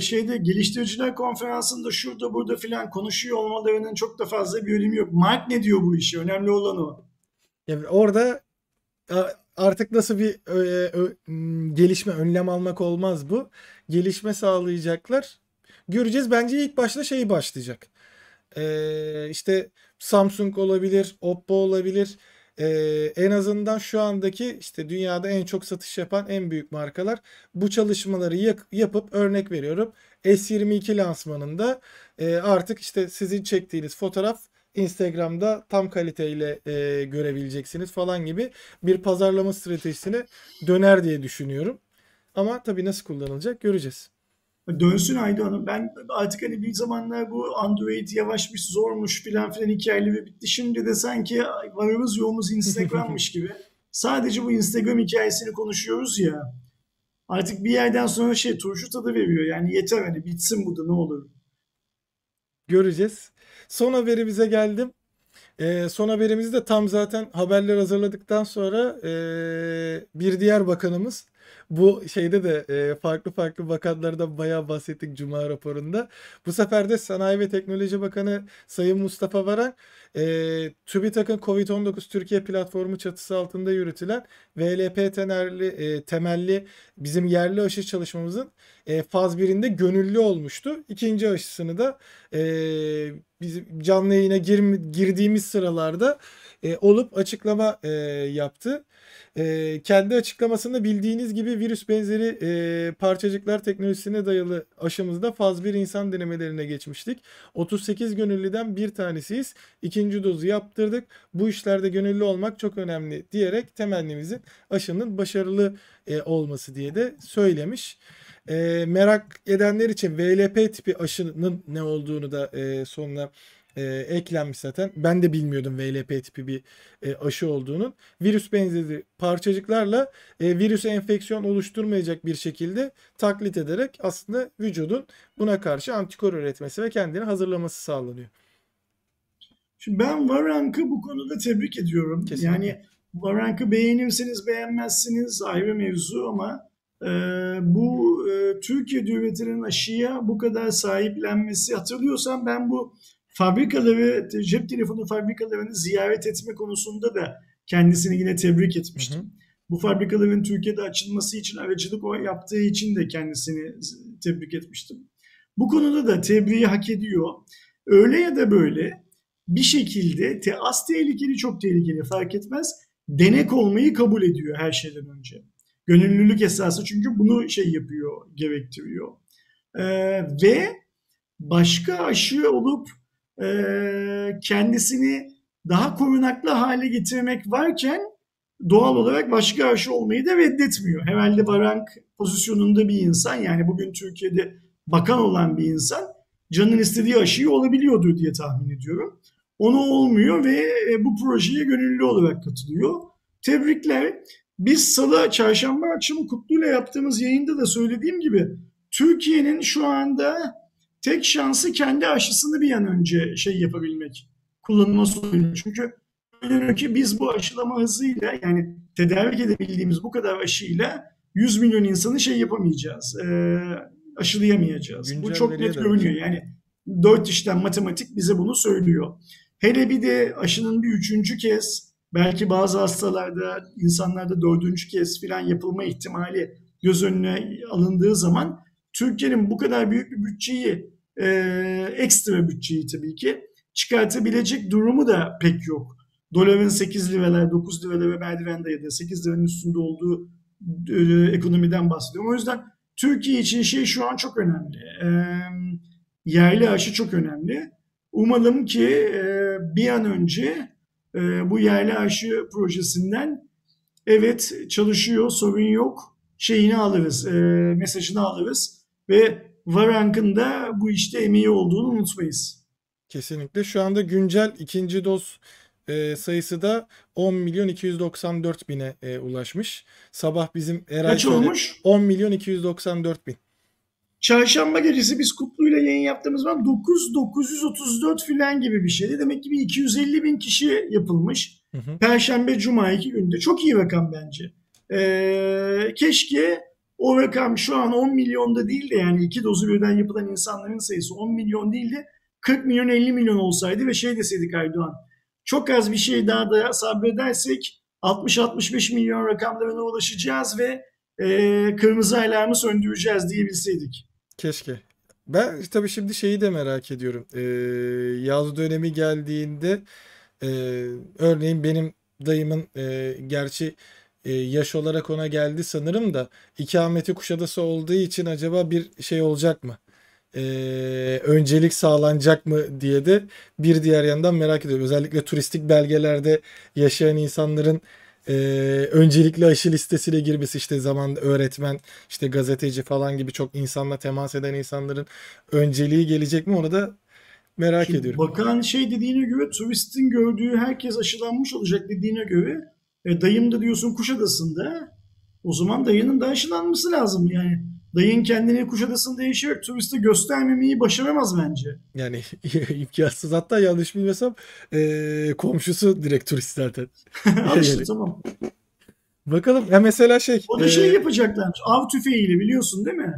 şeyde geliştiriciler konferansında şurada burada filan konuşuyor olmalarının çok da fazla bir önemi yok. Mark ne diyor bu işi? Önemli olan o. Yani orada artık nasıl bir ö, ö, gelişme, önlem almak olmaz bu. Gelişme sağlayacaklar. Göreceğiz. Bence ilk başta şey başlayacak. Ee, işte Samsung olabilir, Oppo olabilir. Ee, en azından şu andaki işte dünyada en çok satış yapan en büyük markalar bu çalışmaları yap- yapıp örnek veriyorum. S22 lansmanında e, artık işte sizin çektiğiniz fotoğraf Instagram'da tam kaliteyle e, görebileceksiniz falan gibi bir pazarlama stratejisine döner diye düşünüyorum. Ama tabii nasıl kullanılacak göreceğiz. Dönsün Ayda Hanım. Ben artık hani bir zamanlar bu Android yavaşmış, zormuş filan filan hikayeleri bitti. Şimdi de sanki varımız yoğumuz Instagram'mış gibi. Sadece bu Instagram hikayesini konuşuyoruz ya. Artık bir yerden sonra şey turşu tadı veriyor. Yani yeter hani bitsin bu da ne olur. Göreceğiz. Son haberimize geldim. E, son haberimizi de tam zaten haberler hazırladıktan sonra e, bir diğer bakanımız bu şeyde de e, farklı farklı bakanlardan bayağı bahsettik Cuma raporunda. Bu sefer de Sanayi ve Teknoloji Bakanı Sayın Mustafa Varan e, TÜBİTAK'ın COVID-19 Türkiye platformu çatısı altında yürütülen VLP temelli, e, temelli bizim yerli aşı çalışmamızın e, faz birinde gönüllü olmuştu. İkinci aşısını da e, bizim canlı yayına gir, girdiğimiz sıralarda e, olup açıklama e, yaptı. E, kendi açıklamasında bildiğiniz gibi virüs benzeri e, parçacıklar teknolojisine dayalı aşımızda faz 1 insan denemelerine geçmiştik. 38 gönüllüden bir tanesiyiz. İkinci dozu yaptırdık. Bu işlerde gönüllü olmak çok önemli diyerek temennimizin aşının başarılı e, olması diye de söylemiş. E, merak edenler için VLP tipi aşının ne olduğunu da e, sonuna e, eklenmiş zaten. Ben de bilmiyordum VLP tipi bir e, aşı olduğunu. Virüs benzeri parçacıklarla e, virüse enfeksiyon oluşturmayacak bir şekilde taklit ederek aslında vücudun buna karşı antikor üretmesi ve kendini hazırlaması sağlanıyor. Şimdi ben Varank'ı bu konuda tebrik ediyorum. Kesinlikle. Yani Varank'ı beğenirseniz beğenmezsiniz ayrı mevzu ama e, bu e, Türkiye'de üretilen aşıya bu kadar sahiplenmesi hatırlıyorsam ben bu fabrikaları, cep telefonu fabrikalarını ziyaret etme konusunda da kendisini yine tebrik etmiştim. Hı hı. bu fabrikaların Türkiye'de açılması için aracılık o yaptığı için de kendisini tebrik etmiştim. Bu konuda da tebriği hak ediyor. Öyle ya da böyle bir şekilde te az tehlikeli çok tehlikeli fark etmez denek olmayı kabul ediyor her şeyden önce. Gönüllülük esası çünkü bunu şey yapıyor, gerektiriyor. Ee, ve başka aşı olup e, kendisini daha korunaklı hale getirmek varken doğal olarak başka aşı olmayı da reddetmiyor. Herhalde Varank pozisyonunda bir insan yani bugün Türkiye'de bakan olan bir insan canın istediği aşıyı olabiliyordur diye tahmin ediyorum. Onu olmuyor ve e, bu projeye gönüllü olarak katılıyor. Tebrikler. Biz salı, çarşamba akşamı Kutlu'yla yaptığımız yayında da söylediğim gibi Türkiye'nin şu anda tek şansı kendi aşısını bir an önce şey yapabilmek, kullanıma sokabilmek. Çünkü görünüyor ki biz bu aşılama hızıyla yani tedarik edebildiğimiz bu kadar aşıyla 100 milyon insanı şey yapamayacağız, e, aşılayamayacağız. Güncel bu çok net görünüyor. Yani dört işlem matematik bize bunu söylüyor. Hele bir de aşının bir üçüncü kez belki bazı hastalarda insanlarda dördüncü kez filan yapılma ihtimali göz önüne alındığı zaman Türkiye'nin bu kadar büyük bir bütçeyi e, ekstra bütçeyi tabii ki çıkartabilecek durumu da pek yok. Doların 8 liralar, 9 liralar merdivende ya da 8 liranın üstünde olduğu e, ekonomiden bahsediyorum. O yüzden Türkiye için şey şu an çok önemli. E, yerli aşı çok önemli. Umalım ki e, bir an önce e, bu yerli aşı projesinden evet çalışıyor, sorun yok, şeyini alırız, e, mesajını alırız ve Varank'ın da bu işte emeği olduğunu unutmayız. Kesinlikle. Şu anda güncel ikinci doz e, sayısı da 10 milyon 294 bine e, ulaşmış. Sabah bizim Kaç olmuş? 10 milyon 294 bin. Çarşamba gecesi biz Kutlu'yla yayın yaptığımız zaman 9 934 filan gibi bir şeydi. Demek ki bir 250 bin kişi yapılmış. Hı hı. Perşembe, Cuma iki günde. Çok iyi rakam bence. Ee, keşke o rakam şu an 10 milyonda değil de yani iki dozu birden yapılan insanların sayısı 10 milyon değil de 40 milyon 50 milyon olsaydı ve şey deseydik Aydoğan. Çok az bir şey daha da sabredersek 60-65 milyon rakamlarına ulaşacağız ve e, kırmızı alarmı söndüreceğiz diyebilseydik. Keşke. Ben tabii şimdi şeyi de merak ediyorum. Ee, yaz dönemi geldiğinde e, örneğin benim dayımın e, gerçi e, yaş olarak ona geldi sanırım da ikameti Kuşadası olduğu için acaba bir şey olacak mı? E, öncelik sağlanacak mı diye de bir diğer yandan merak ediyorum. Özellikle turistik belgelerde yaşayan insanların e, öncelikli aşı listesine girmesi işte zaman öğretmen işte gazeteci falan gibi çok insanla temas eden insanların önceliği gelecek mi onu da merak Şimdi ediyorum. Bakan şey dediğine göre turistin gördüğü herkes aşılanmış olacak dediğine göre e, dayım da diyorsun Kuşadası'nda o zaman dayının da aşılanması lazım yani. Dayın kendini Kuşadası'nda yaşayarak turiste göstermemeyi başaramaz bence. Yani imkansız hatta yanlış bilmesem e, komşusu direkt turist zaten. Al işte tamam. Bakalım ya mesela şey. O da e... şey yapacaklar. Av tüfeğiyle biliyorsun değil mi?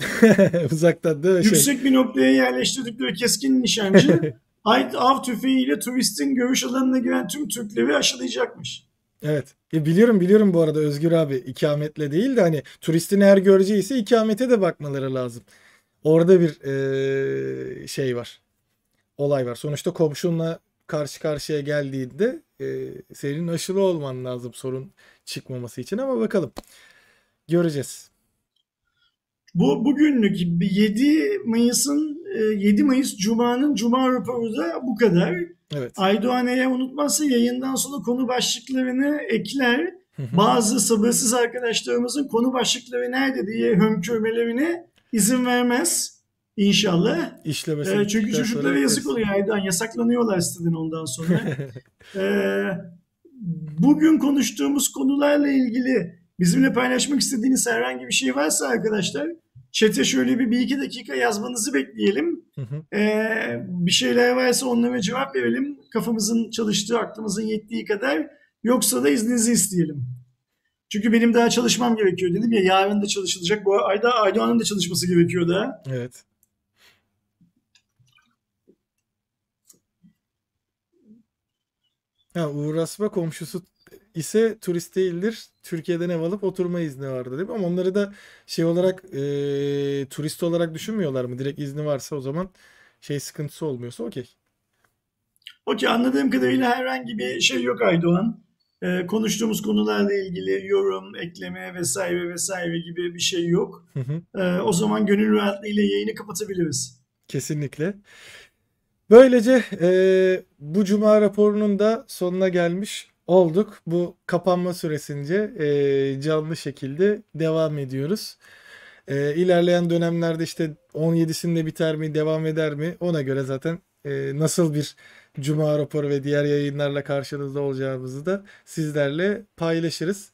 Uzaktan değil mi? Şey. Yüksek şey. bir noktaya yerleştirdikleri keskin nişancı av tüfeğiyle turistin görüş alanına giren tüm Türkleri aşılayacakmış. Evet. E biliyorum biliyorum bu arada Özgür abi ikametle değil de hani turistin her göreceği ise ikamete de bakmaları lazım. Orada bir e, şey var. Olay var. Sonuçta komşunla karşı karşıya geldiğinde e, senin aşılı olman lazım sorun çıkmaması için ama bakalım. Göreceğiz. Bu bugünlük 7 Mayıs'ın 7 Mayıs Cuma'nın Cuma raporu da bu kadar. Evet. Aydoğan eğer unutmazsa yayından sonra konu başlıklarını ekler. Bazı sabırsız arkadaşlarımızın konu başlıkları nerede diye hönkürmelerine izin vermez. İnşallah. İşlemesi. Ee, çünkü çocuklara yazık oluyor Aydoğan. Yasaklanıyorlar siteden ondan sonra. ee, bugün konuştuğumuz konularla ilgili bizimle paylaşmak istediğiniz herhangi bir şey varsa arkadaşlar Chat'e şöyle bir, bir iki dakika yazmanızı bekleyelim. Hı hı. Ee, bir şeyler varsa onlara cevap verelim. Kafamızın çalıştığı, aklımızın yettiği kadar. Yoksa da izninizi isteyelim. Çünkü benim daha çalışmam gerekiyor dedim ya. Yarın da çalışılacak. Bu ayda Aydoğan'ın da çalışması gerekiyor da. Evet. Ya Uğur Asma komşusu ise turist değildir. Türkiye'den ev alıp oturma izni vardır değil mi? Ama onları da şey olarak e, turist olarak düşünmüyorlar mı? Direkt izni varsa o zaman şey sıkıntısı olmuyorsa okey. Okey anladığım kadarıyla herhangi bir şey yok Aydoğan. Ee, konuştuğumuz konularla ilgili yorum, ekleme vesaire vesaire gibi bir şey yok. Hı hı. Ee, o zaman gönül rahatlığıyla yayını kapatabiliriz. Kesinlikle. Böylece e, bu cuma raporunun da sonuna gelmiş olduk. Bu kapanma süresince e, canlı şekilde devam ediyoruz. E, ilerleyen dönemlerde işte 17'sinde biter mi, devam eder mi? Ona göre zaten e, nasıl bir cuma raporu ve diğer yayınlarla karşınızda olacağımızı da sizlerle paylaşırız.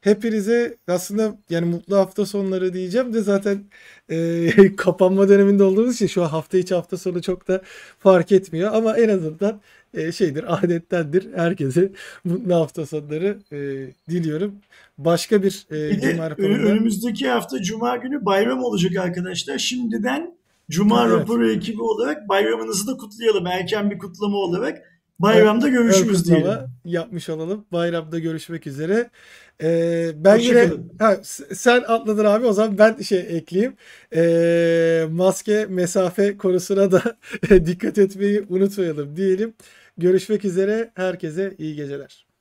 Hepinize aslında yani mutlu hafta sonları diyeceğim de zaten e, kapanma döneminde olduğumuz için şu an hafta içi hafta sonu çok da fark etmiyor. Ama en azından e, şeydir adettendir. Herkese mutlu hafta sonları e, diliyorum. Başka bir e, cuma raporunda önümüzdeki hafta Cuma günü bayram olacak arkadaşlar. Şimdiden Cuma Evet. raporu ekibi olarak bayramınızı da kutlayalım. Erken bir kutlama olarak bayramda görüşürüz diyelim. yapmış olalım. Bayramda görüşmek üzere. Ee, ben Hoşça yine kalın. ha, sen atladın abi o zaman ben şey ekleyeyim. Ee, maske mesafe konusuna da dikkat etmeyi unutmayalım diyelim. Görüşmek üzere. Herkese iyi geceler.